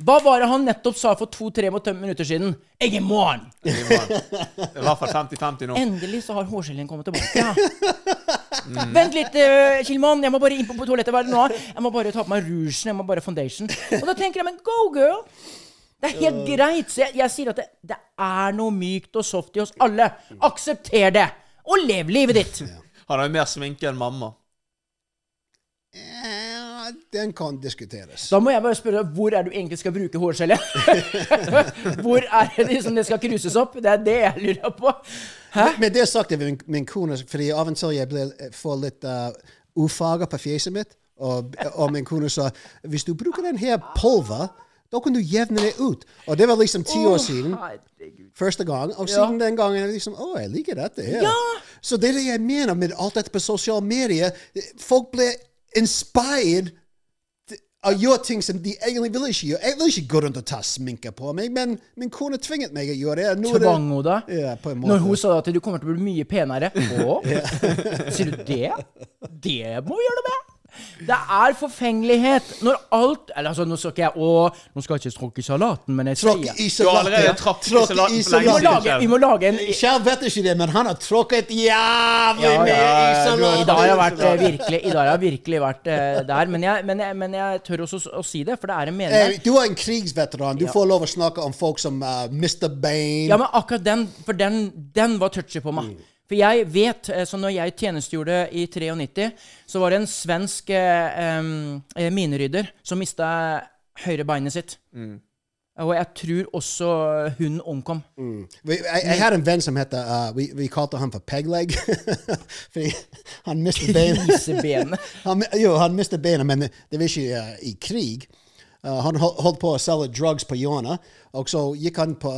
Hva var det han nettopp sa for to-tre minutter siden? Jeg er morgen! I hvert fall 50-50 nå. Endelig så har hårgelén kommet tilbake. Ja. Vent litt, uh, Kilman. Jeg må bare inn på, toalettet. Hva er det nå? Jeg må bare ta på meg rougen. Jeg må bare foundation. Og da tenker jeg, men go, girl! Det er helt greit. Så jeg, jeg sier at det, det er noe mykt og soft i oss alle. Aksepter det. Og lev livet ditt. Han har jo mer sminke enn mamma. Ja, den kan diskuteres. Da må jeg bare spørre hvor er du egentlig skal bruke hårgelet? hvor er det liksom det skal kruses opp? Det er det jeg lurer på. Hæ? Men det sagt min, min kone, fordi av og til jeg blir, får litt uh, ufarger på fjeset mitt, og, og min kone sa hvis du bruker den her pulver, da kan du jevne det ut. Og det var liksom ti år siden. Første gang. Og Ja. siden den gangen er liksom Å, jeg liker dette. her. Ja. Så det er det jeg mener med alt dette på sosiale medier. Folk blir inspired å gjøre ting som de egentlig vil ikke gjøre. Jeg vil ikke gå rundt og ta sminke på meg, men min kone tvinget meg å gjøre det. Nå Tvang hun da? Ja, på en måte. Når hun sa at du kommer til å bli mye penere. Å? Sier du det? Det må vi gjøre noe med! Det er forfengelighet når alt Eller altså, nå skal ikke jeg Å, nå skal jeg ikke tråkke i salaten, men jeg Tråkk sier i Du har allerede salaten. tråkket i salaten for lenge vi må, siden. salaten. lage, vi må lage en Kjær vet ikke det, men han har tråkket jævlig Ja, ja, i i I dag salaten. har jeg vært eh, virkelig I dag har jeg virkelig vært uh, der. Men jeg, men, jeg, men jeg tør også å si det, for det er en mening Eh. Du er en krigsveteran. Du får lov å snakke om folk som uh, Mr. Bane. Ja, men akkurat den, for den, den var touchy på meg. For jeg vet, eh, så når jeg tjenestegjorde i 93, så var det en svensk eh, eh, minerydder som mista høyrebeinet sitt. sitt. Og jeg tror også hun omkom. Mm. jeg, jeg hadde en venn som het uh, vi, vi kalte han for Pegleg. Fordi han mistet benet. Han, jo, han mistet benet, men det var ikke uh, i krig. Uh, han holdt på å selge drugs på hjørnet, og så gikk han på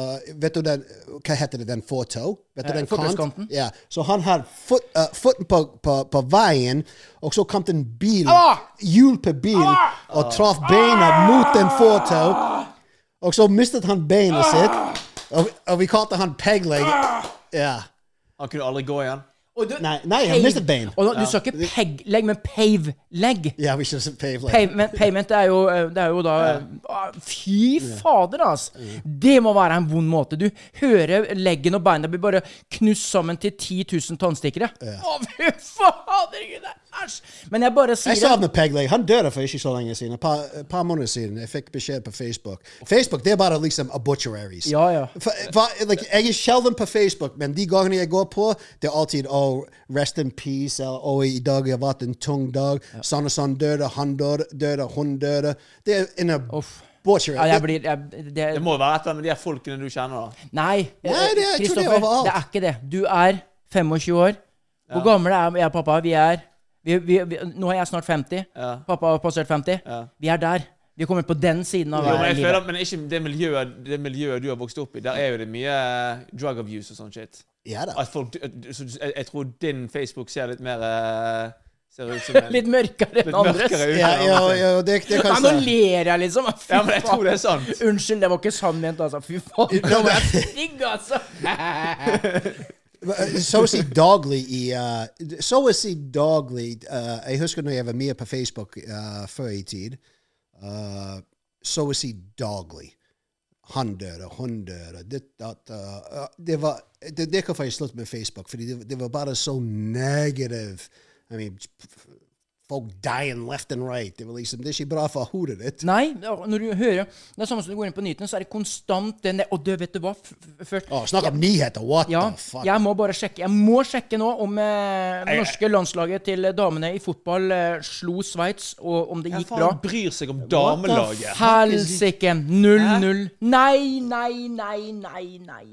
Vet du den Hva heter det, den fortau? Vet du Eh, den kant? Ja. Så han hadde fot, uh, foten på, på, på veien, og så kom det en bil, Ah! hjul på bil, og traff beina mot den fortau. Og så mistet han beinet sitt, og, og vi kalte han Pegleg. Ja. Han kunne aldri gå igjen. Du, Nei, nei, jeg mistet bein. Og nå- du sa ikke peg-legg, men pave-legg. Ja, vi skal Pegleg. Pave, payment det er jo, eh, det er jo da ja. Fy fader, altså! Det må være en vond måte. Du hører leggen og beina blir bare knust sammen til 10 000 tannstikkere. Å, fy fader! Gud, det Æsj! Men jeg bare sier Jeg savner Pegleg. Han døde for ikke så lenge siden. Et par, et par måneder siden. Jeg fikk beskjed på Facebook. Facebook det er bare liksom obituaries. Ja, ja. For, for, like, jeg er sjelden på Facebook, men de gangene jeg går på, det er alltid oh, rest in peace, eller oh, i dag har vært en tung dag. Sånn og sånn døde, han døde, døde hun døde. Det er en obituary. Ja, jeg blir jeg, det, Det må jo være et eller annet med de her folkene du kjenner, da. Nei, Nei, eh, det er- det er Kristoffer, det ikke det. Du er 25 år. Hvor gamle er jeg og pappa? Vi er vi, vi, vi, Nå er jeg snart 50. Ja. Pappa har passert 50. Ja. Vi er der. Vi har kommet på den siden av Jo, men jeg livet. føler, men ikke det miljøet, det miljøet du har vokst opp i. Der er jo det mye eh, drug abuse og sånn shit. Ja da. At folk, så jeg, jeg tror din Facebook ser litt mer eh, Ser ut som en Litt mørkere enn andres. mørkere. Ja, ja, ja, det, det Ja, nå ler jeg, liksom. Fy Ja, men jeg tror det er sant. Unnskyld, det var ikke sånn ment, altså. Fy faen. Det var stygg, altså. Så å si daglig i uh, Så å si daglig uh, Jeg husker når jeg var mye på Facebook uh, før i tid. Så å si daglig. Han døde, hun døde ditt, datt, Det var Det, det hvorfor jeg sluttet med Facebook, fordi det, det var bare så negativ. I mean, folk dying left and right. Det, var liksom, det er ikke bra for hodet ditt. Nei, når du hører Det er samme som du går inn på nyhetene, så er det konstant den der Og du, vet du hva? F f først Å, snakk om nyheter! What Ja, the fuck? jeg må bare sjekke. Jeg må sjekke nå om eh, det norske landslaget til damene i fotball eh, slo Sveits, og om det gikk bra. faen bryr seg om damelaget? Helsike! 0-0. Nei, nei, nei, nei, nei.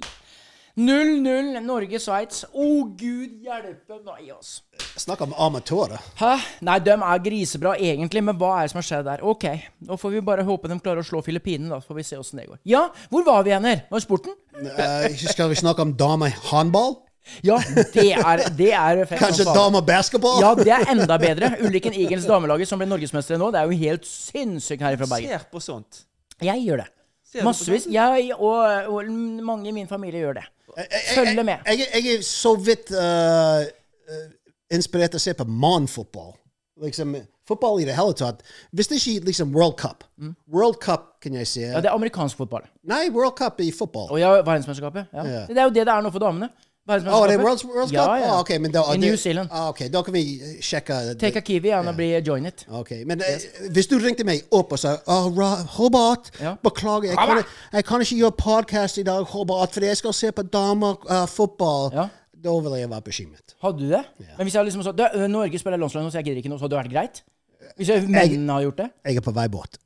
0-0 Norge-Sveits. Å, gud hjelpe meg, altså. Snakk om amatører. Hæ? Nei, de er grisebra egentlig, men hva er det som har skjedd der? Ok, nå får vi bare håpe de klarer å slå Filippinene, da. Så får vi se åssen det går. Ja, hvor var vi hen her? Var det sporten? Eh, skal vi snakke om damehåndball? Ja, det er, det er fett Kanskje dame damebasketball? Ja, det er enda bedre. Ulrikken Igels damelaget som ble norgesmestere nå, det er jo helt sinnssykt her fra Bergen. Ser på sånt. Jeg gjør det. Massevis. Jeg og, og mange i min familie gjør det. Følger med. Jeg, jeg, jeg er så vidt eh, eh, inspirert til å se på mannfotball. Liksom, fotball i det hele tatt. Hvis det ikke er liksom World Cup World Cup kan jeg si. Mm. Ja, det er amerikansk fotball. Nei, World Cup i fotball. Og ja, verdensmesterskapet. Ja. Ja. Det er jo det det er nå for damene. Å, det er World, World Cup? Ja, ja. Oh, okay, men da, I det- New Zealand. Ah, ok, da kan vi eh, sjekke det. Take a kiwi and bli join it. Ok, Men eh, hvis du ringte meg opp og sa oh, Robert, Hobart, Ja. beklager, jeg kan, jeg kan ikke gjøre podkast i dag, Robert, fordi jeg skal se på damefotball, Ja. da ville jeg vært bekymret. Hadde du det? Men hvis jeg liksom så, «Du, Norge spiller landslag nå, så jeg gidder ikke noe, så hadde det vært greit? Hvis jeg, mennene har gjort det? Jeg er på vei bort.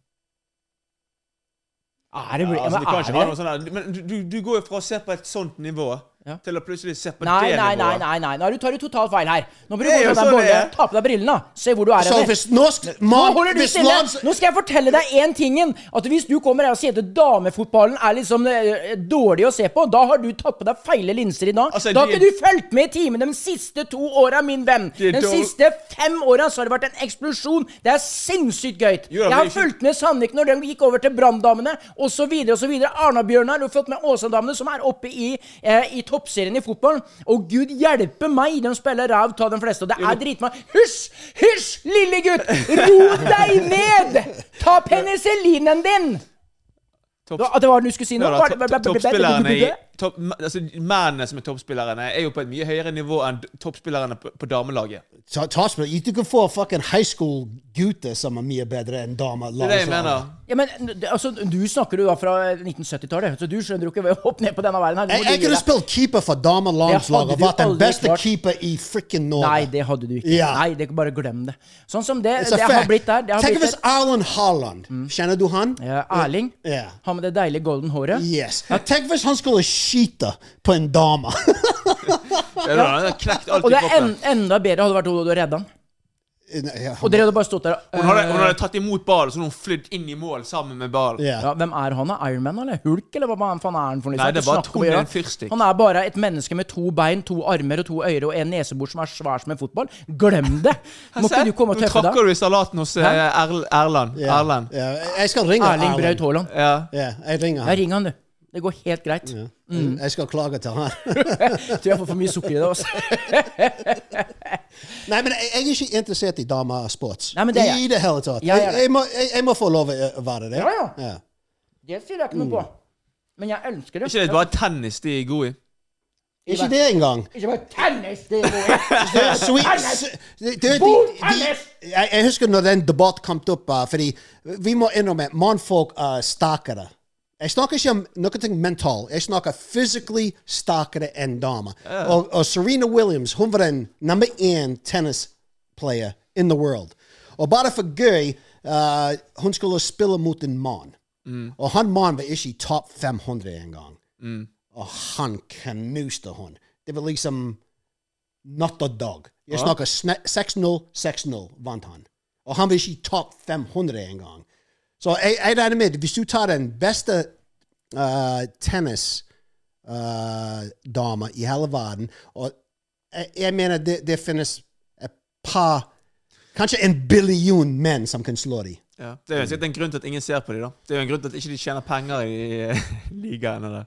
Er det, ja, Altså, men du er det? sånn der. Men du, du, du går jo fra å se på et sånt nivå Ja. til å plutselig se på Nei, det nei, nivået. nei, nei, nei. Nå du totalt feil her. Nå bør du gå til er. ta på deg brillene. Se hvor du er hvis norsk Nå holder du stille! Nå skal jeg fortelle deg én tingen. At hvis du kommer her og sier at damefotballen er liksom dårlig å se på, da har du tatt på deg feile linser i dag. Altså, da har ikke du fulgt med i timen de siste to åra, min venn. De siste fem åra så har det vært en eksplosjon. Det er sinnssykt gøy. Jeg har fulgt med Sandvik når de gikk over til Branndamene, osv., osv. Arna-Bjørnar, du har fått med Åsa-damene, som er oppe i, eh, i toppserien i fotballen. Og gud hjelpe meg, de spiller ræv av de fleste. Og det er dritmange Hysj! Hysj, lille gutt! Ro deg ned! Ta penicillinen din! Topp- det var det du skulle si nå? Toppspillerne i topp, altså, Mennene som er toppspillerne, er jo på et mye høyere nivå enn toppspillerne på, på damelaget. Ta- Tossspill. Du kan få fucking high school gutter som er mye bedre enn damer. Det er det jeg mener. Ja, men altså, Du snakker jo da fra 1970-tallet, så du skjønner jo ikke hva hoppe ned på denne verden her. Jeg, jeg kunne spilt keeper for damelandslaget og vært den beste klart. keeper i frikken Norge. Nei, det hadde du ikke. Yeah. Nei, det Bare glem det. Sånn som det, det har blitt der. Tenk hvis. Erlend Haaland Kjenner du han? Ja, Erling. Yeah. Han med det deilige golden håret. Yes. Tenk hvis han skulle skyte på en dame. Ja, da, han knekt alt Og det er en, enda bedre hadde vært om du hadde redda han. Ja, Og dere hadde bare stått der Hun hadde, hun hadde tatt imot ballen, så hun flydd inn i mål sammen med ballen. Yeah. ja, Hvem er han? da? Ironman eller Hulk, eller hva faen er han for noe? Nei, det er bare en fyrstikk. Han er bare et menneske med to bein, to armer og to øyre og en nesebor som er svær som en fotball. Glem det! Må ikke du komme og Nå deg? trakker tråkker du i salaten hos eh, Erl- Erland. Erland. Ja. Jeg skal ringe Erling Braut Haaland. Ja. Yeah, jeg ringer han. han. ringer han, du. Det går helt greit. Ja. Mm. Jeg skal klage til han. Tror jeg får for mye sukker i det. Også. Nei, men jeg, jeg er ikke interessert i damesports. Nei, men det er. I det hele tatt. Jeg Jeg, jeg, må, jeg, jeg må få lov å være det. Ja, ja. ja. Det sier jeg ikke noe på. Men jeg ønsker det. Ikke det bare tennis de er gode i? Ikke det engang. Ikke bare tennis, det er gode i. Tennis! det- det- God de- de- tennis! jeg, jeg husker når den debatt kom opp, uh, fordi vi må innrømme mannfolk er sterkere. Jeg snakker ikke om noe mental. Jeg snakker physically sterkere enn damer. Og, og Serena Williams hun var den nummer én tennisplayer in the world. Og bare for gøy uh, Hun skulle spille mot en mann. Og han mannen var ikke i topp 500 engang. Og han knuste hun. Det var liksom natt og dag. Jeg snakker 6-0, 6-0 vant han. Og han var ikke i topp 500 engang. Så jeg, jeg regner med hvis du tar den beste uh, tennisdama i hele verden Og jeg, jeg mener det, det finnes et par Kanskje en billion menn som kan slå dem. Ja. Det er jo sikkert en grunn til at ingen ser på dem. Det er jo en grunn til at ikke de tjener penger i eh, ligaen.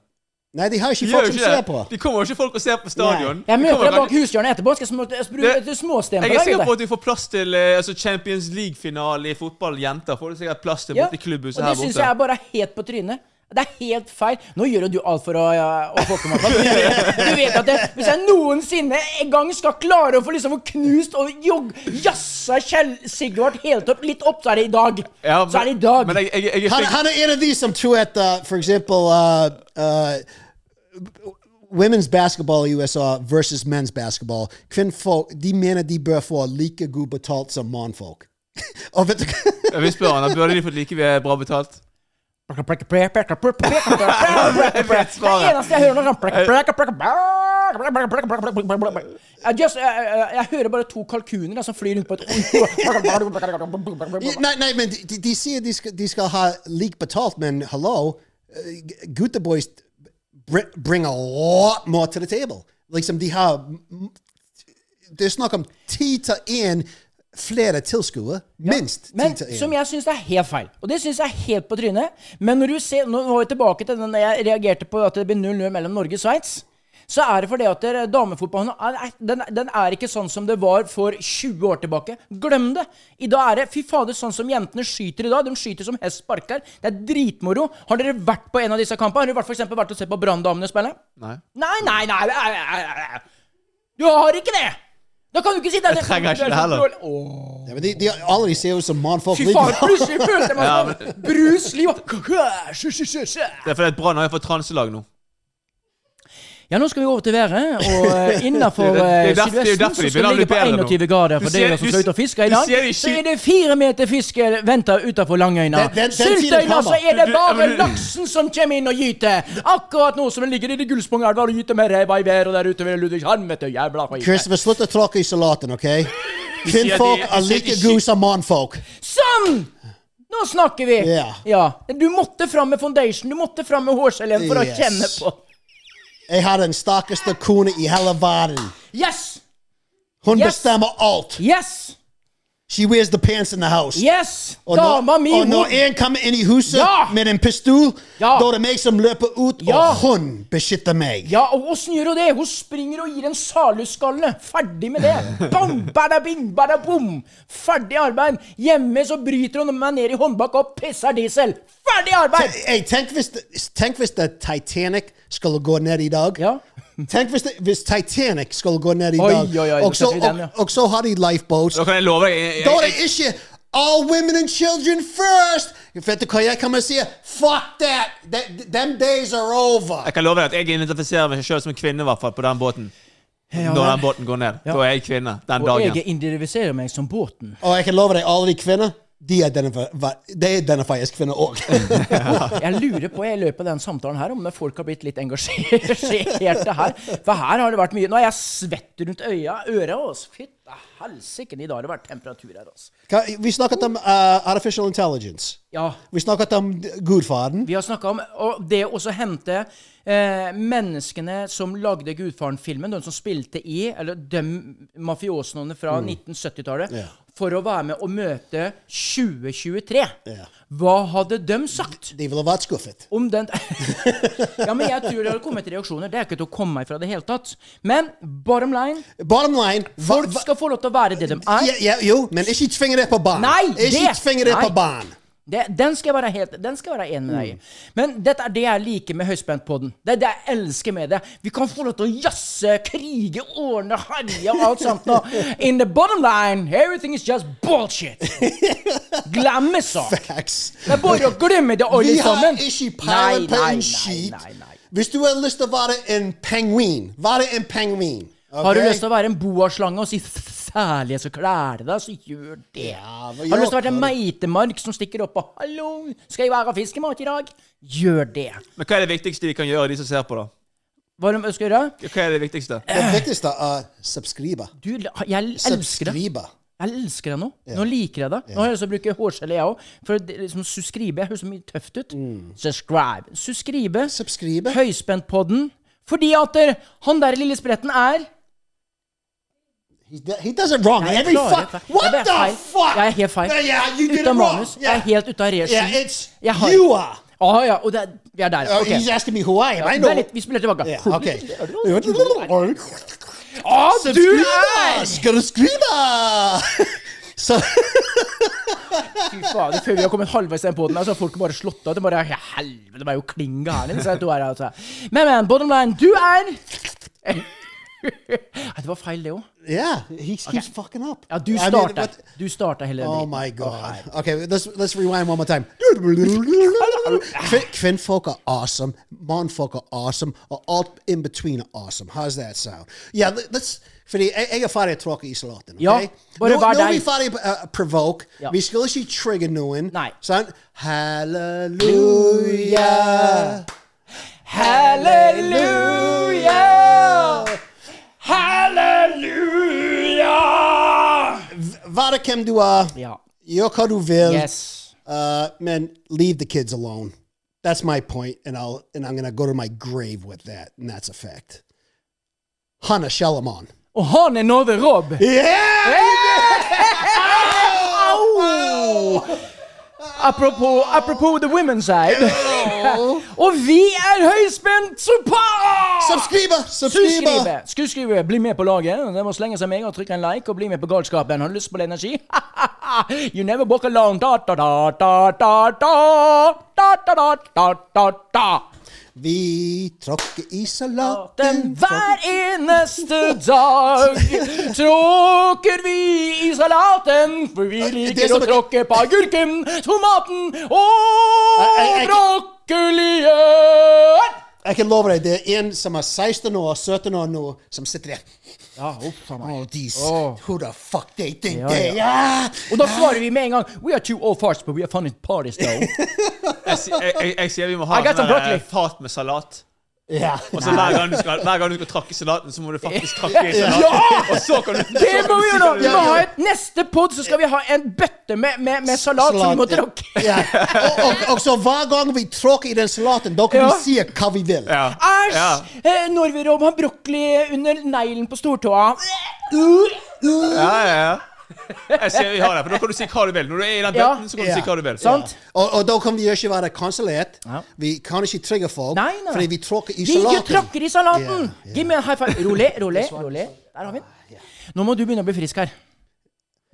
Nei, de har ikke De folk som ser på. De kommer jo ikke folk og ser på stadion. Jeg møter deg bak hushjørnet etterpå. Skal små, Det- et småsten Jeg er sikker på at vi får plass til eh, altså Champions League-finale i fotball. Jenter får du sikkert plass til Ja, borte i klubbhuset og her det syns jeg er bare helt på trynet. Det er helt feil. Nå gjør jo du alt for å, å få med meg. Du vet, du vet at det, hvis jeg noensinne en gang skal klare å få liksom knust og jog, jassa Kjell Sigvard helt opp, litt opp, så er det i dag. Ja, så er det i dag. Men jeg, jeg, jeg, Han, han er en av de som tror at uh, for eksempel uh, uh, Women's basketball i USA versus men's basketball. Kvinnfolk de mener de bør få like god betalt som mannfolk. Og vet du hva? Jeg vil han, Burde de fått like bra betalt? Jeg hører bare to kalkuner som flyr rundt på et Nei, nei, men de, sier de skal, ha lik betalt, men hallo, Gutta br- bring a lot more to the table. Liksom, de har Det er snakk om ti til én flere tilskuere. Minst ti Men som jeg syns er helt feil. Og det syns jeg er helt på trynet. Men når du ser Nå er vi tilbake til den jeg reagerte på at det blir 0-0 mellom Norge og Sveits. Så er det fordi at det- damefotballen den, den er ikke sånn som det var for 20 år tilbake. Glem det! I dag er det Fy fader, sånn som jentene skyter i dag. De skyter som hest sparker. Det er dritmoro. Har dere vært på en av disse kampene? Har dere vært, for vært og sett på Branndamene spille? Nei. Nei, nei, nei, nei, nei, nei. Du har ikke det! Da kan du ikke si det. Jeg trenger ikke det heller. Ja, men de, de alle de ser ut som mannfolk. Fy faen, plutselig følte jeg meg som Bruce Lee. og- Det er fordi at Brann har fått transelag nå. Ja, nå skal vi over til været, og uh, innafor jo sydvesten så skal vi det ligge på 21 grader for dere som skal ut og fiske i dag. Så er det fire meter fisk venter utafor Langøyna. Syltøyna så er det bare laksen som kommer inn og gyter. Akkurat nå som den ligger i det Gullsprungelva og gyter med ræva i været der ute ved Ludvigshamn, vet du. Jævla skit. Christopher, slutt å tråkke i salaten, OK? Kvinnfolk er like de- gode som mannfolk. Sånn! Nå snakker vi! Ja. Du måtte fram med foundation, du måtte fram med hårgelén for å kjenne på. Jeg har den sterkeste kone i hele verden. Yes! Hun Yes. bestemmer alt. Yes! She wears the pants in the house. Yes! Og Dama når, mi, og når hun en kommer inn i huset Ja. med en pistol, Ja. da er det meg som løper ut, Ja. og hun beskytter meg. Ja, og åssen gjør hun det? Hun springer og gir en salusskalle. Ferdig med det. Bam, bada, bing, bada, bom. Ferdig arbeid. Hjemme så bryter hun meg ned i håndbak og pisser diesel. Ferdig arbeid! Hey, tenk, hvis det, tenk hvis det Titanic skulle gå ned i dag. Ja. Tenk hvis, det, hvis Titanic skulle gå ned i dag, oi, oi, og, så, den, ja. og, og har de lifeboats. Da kan jeg love deg jeg, Da er det ikke All women and children first! Vet du hva jeg kommer til å si? Fuck that! That- Them days are over. jeg kan love deg at jeg identifiserer meg selv som en kvinne, i hvert fall, på den båten. Ja, Når den båten går ned. Ja. Da er jeg kvinne. Den Og dagen. jeg identifiserer meg som båten. Og jeg kan love deg, alle de kvinner, de identifier, de kvinner òg. Jeg lurer på i løpet av den samtalen her om folk har blitt litt engasjerte her. For her har det vært mye Nå er jeg svett rundt øya, øra. Fytte helsike, i dag har det vært temperatur her. Altså. Vi snakket om uh, artificial intelligence. Ja, Vi snakket om gudfaren. Vi har snakka om og det å hente eh, menneskene som lagde Gudfaren-filmen, de som spilte i, eller de mafiosene fra 1970-tallet, Ja. For å være med og møte 2023. Ja. Hva hadde de sagt? De ville vært skuffet. Om den Ja, men jeg tror det hadde kommet reaksjoner. Det er ikke til å komme ifra det hele tatt. Men bottom line Bottom line Folk skal få lov til å være det de er. ja, ja, Jo, men ikke tvinge det på barn. Nei, ikke det- tvinge det nei. på barn. Det, den skal jeg være helt Den skal jeg være enig med deg i. Men dette er det jeg liker med Høyspentpodden. Det er det jeg elsker med det. Vi kan få lov til å jazze, krige, ordne, herje og alt sånt. nå. In the bottom line, everything is just bullshit. Glemme sak. Facts. Det er bare å glemme det alle Vi har ikke peiling på en skit. Hvis du har lyst til å være en pingvin, være en penguin. Har du lyst til å være en boaslange og si særlig skal klære deg, så gjør det. Ja, Har du lyst til å være en meitemark som stikker opp og 'Hallo, skal jeg være fiskemat i dag?' Gjør det. Men hva er det viktigste de kan gjøre, de som ser på, da? Hva det skal gjøre? Hva er det viktigste? Det viktigste er subscribe. Du, jeg elsker det. Subscribe. Jeg elsker det nå. Nå liker jeg det. Nå har jeg lyst til å bruke hårgelé, jeg òg. For det, liksom, subscribe høres så mye tøft ut. Subscribe. Subscribe. Subscribe. Høyspentpodden. Fordi at han der lille spretten er He, he does it wrong. Jeg er Every fuck. er- What the feil. fuck? Jeg er helt feil. Yeah, yeah, you did Ut it wrong. manus. Jeg er helt ute av regi. Yeah, it's Jeg har- you are. Oh, ja, og det er, vi er der. Uh, Ok. He's asking me who I am. I know. litt, vi spiller tilbake. Yeah, okay. Å, du er skrive? Så Fy fader, før vi har kommet halvveis i den poden, så har folk bare slått av. Det bare ja, Helvete, det er jo kling gærne, her, altså. Men, men, bottom line, du er Det var feil, det òg. Yeah, he keeps fucking up. Ja, du I mean, starta. Du starta hele Oh my god. Okay, let's let's rewind one more time. Kvin- Kvinnfolk are awesome. Mannfolk are awesome. Or all in between are awesome. How's that sound? Yeah, let- let's Fordi jeg, jeg er ferdig å tråkke i salaten. ok? Ja, bare nå, vær nå er vi ferdig å uh, provoke. Ja. Vi skal ikke trigge noen. Nei. Sant? Halleluja. Halleluja! Være hvem du er. Ja. Gjør hva du vil. Yes. Uh, man, leave the kids alone. That's my point, and I'll and I'm gonna go to my grave with that, and that's a fact. Hannah Shellamon. Og han er Nove Rob. Yeah! Au! Apropos, apropos the women's side. Og vi er høyspent support! Subscriber! Subscriber! Subscribe. Skuespiller, bli med på laget. Det må slenge seg med og trykke en like og bli med på galskapen. Har du lyst på litt energi? you never walk alone. Da, da, da, da, da, da. Da, da, da, da, da, da. Vi tråkker i salaten. hver eneste dag tråkker vi i salaten, for vi liker å tråkke på agurken, tomaten og brokkolien. Jeg kan love deg, det er en som er 16 år, 17 år nå, som sitter der. Ja, uff a meg. Oh, these, oh. who the fuck they think Ja, they ja. are? Og da svarer vi med en gang We are two old farts, but we are at parties, though. Jeg, jeg, jeg, jeg sier vi må ha en sånn fat med salat. Ja. Og så hver gang, du skal, hver gang du skal trakke salaten, så må du faktisk trakke i salaten. Ja! Og så kan du Det må vi gjøre! Vi må ha et Neste pod så skal vi ha en bøtte med, med, med salat som vi må tråkke. Ja. Og, og, og så hver gang vi tråkker i den salaten, da kan Ja. vi si hva vi vil. Æsj! Ja. Eh, Rob har brokkoli under neglen på stortåa. Ja, ja, ja. Jeg sier vi har det, for da kan du si hva du vil. Når du er i den Ja. bøtten, så kan du Ja. si hva du vil. Sant? Og, og da kan vi ikke være kansellert. Ja. Vi kan ikke trigge folk, Nei, nei. fordi vi tråkker i Vi salaten. tråkker i salaten! Yeah, yeah. Gi meg en high five. Rolig, rolig. rolig. Der har vi den. Nå må du begynne å bli frisk her.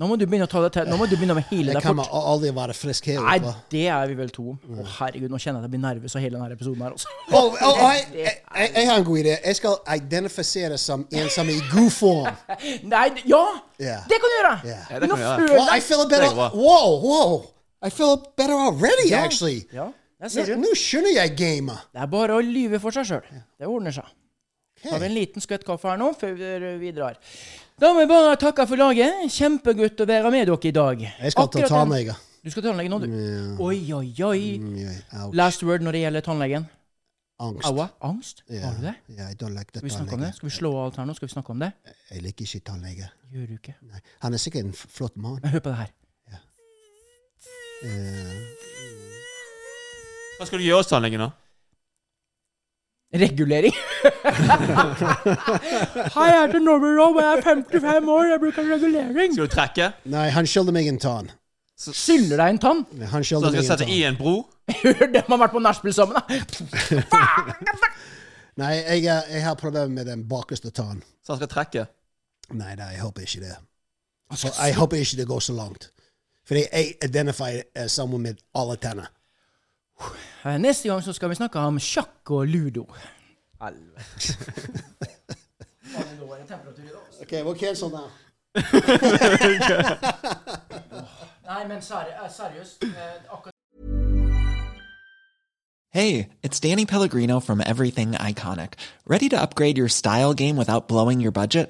Nå må du begynne å ta det til. Nå må du begynne å heale Jeg deg kan fort. aldri være frisk her Nei, oppe. det er vi vel to om. Å, herregud, nå kjenner jeg at jeg blir nervøs av hele denne episoden her, også. Å, og, og jeg, jeg, jeg, jeg har en god idé. Jeg skal identifisere som en som er i god form. Nei, ja! Ja. Det kan du gjøre! Ja. Ja, det Nå kan vi gjøre. føler Well, I jeg feel Det better. går bra. Whoa, whoa. I feel better already, Ja. actually. Ja, der ser Nå du. nå skjønner jeg gamet. Det er bare å lyve for seg sjøl. Det ordner seg. Tar vi en liten skvett kaffe her nå før vi videre. Da må jeg bare takke for laget. Kjempegodt å være med dere i dag. Jeg skal til Akkurat den- tannlege. Du skal til tannlege nå, du? Oi, oi, oi. Mm, yeah, ouch. Last word når det gjelder tannlegen? Angst. Aua? Angst? Ja, Har du det? ja, I don't like Skal vi snakke om det? Skal vi slå alt her nå? Skal vi snakke om det? Jeg liker ikke tannlege. Gjør du ikke? Nei. Han er sikkert en flott mann. Men hør på det her. Eh, Hva skal du gjøre hos tannlegen, da? Regulering. Hei, jeg heter Norman Rob, jeg er 55 år, jeg bruker regulering. Skal du trekke? nei, han skylder meg en tann. Skylder deg en tann? Han Så skylder han meg skal en sette tann. i en bro? Hør må har vært på nachspiel sammen, da. Nei, jeg, er- jeg har problemer med den bakerste tann. Så han skal trekke? Nei, nei, jeg håper ikke det. Jeg håper ikke det går så langt. Fordi jeg identifierer sammen med alle tenner. Neste gang så skal vi snakke om sjakk og ludo. Helvete. Ok, we'll cancel now. Nei, men eh, seriøst. eh, akkurat Hey, it's Danny Pellegrino from Everything Iconic. Ready to upgrade your style game without blowing your budget?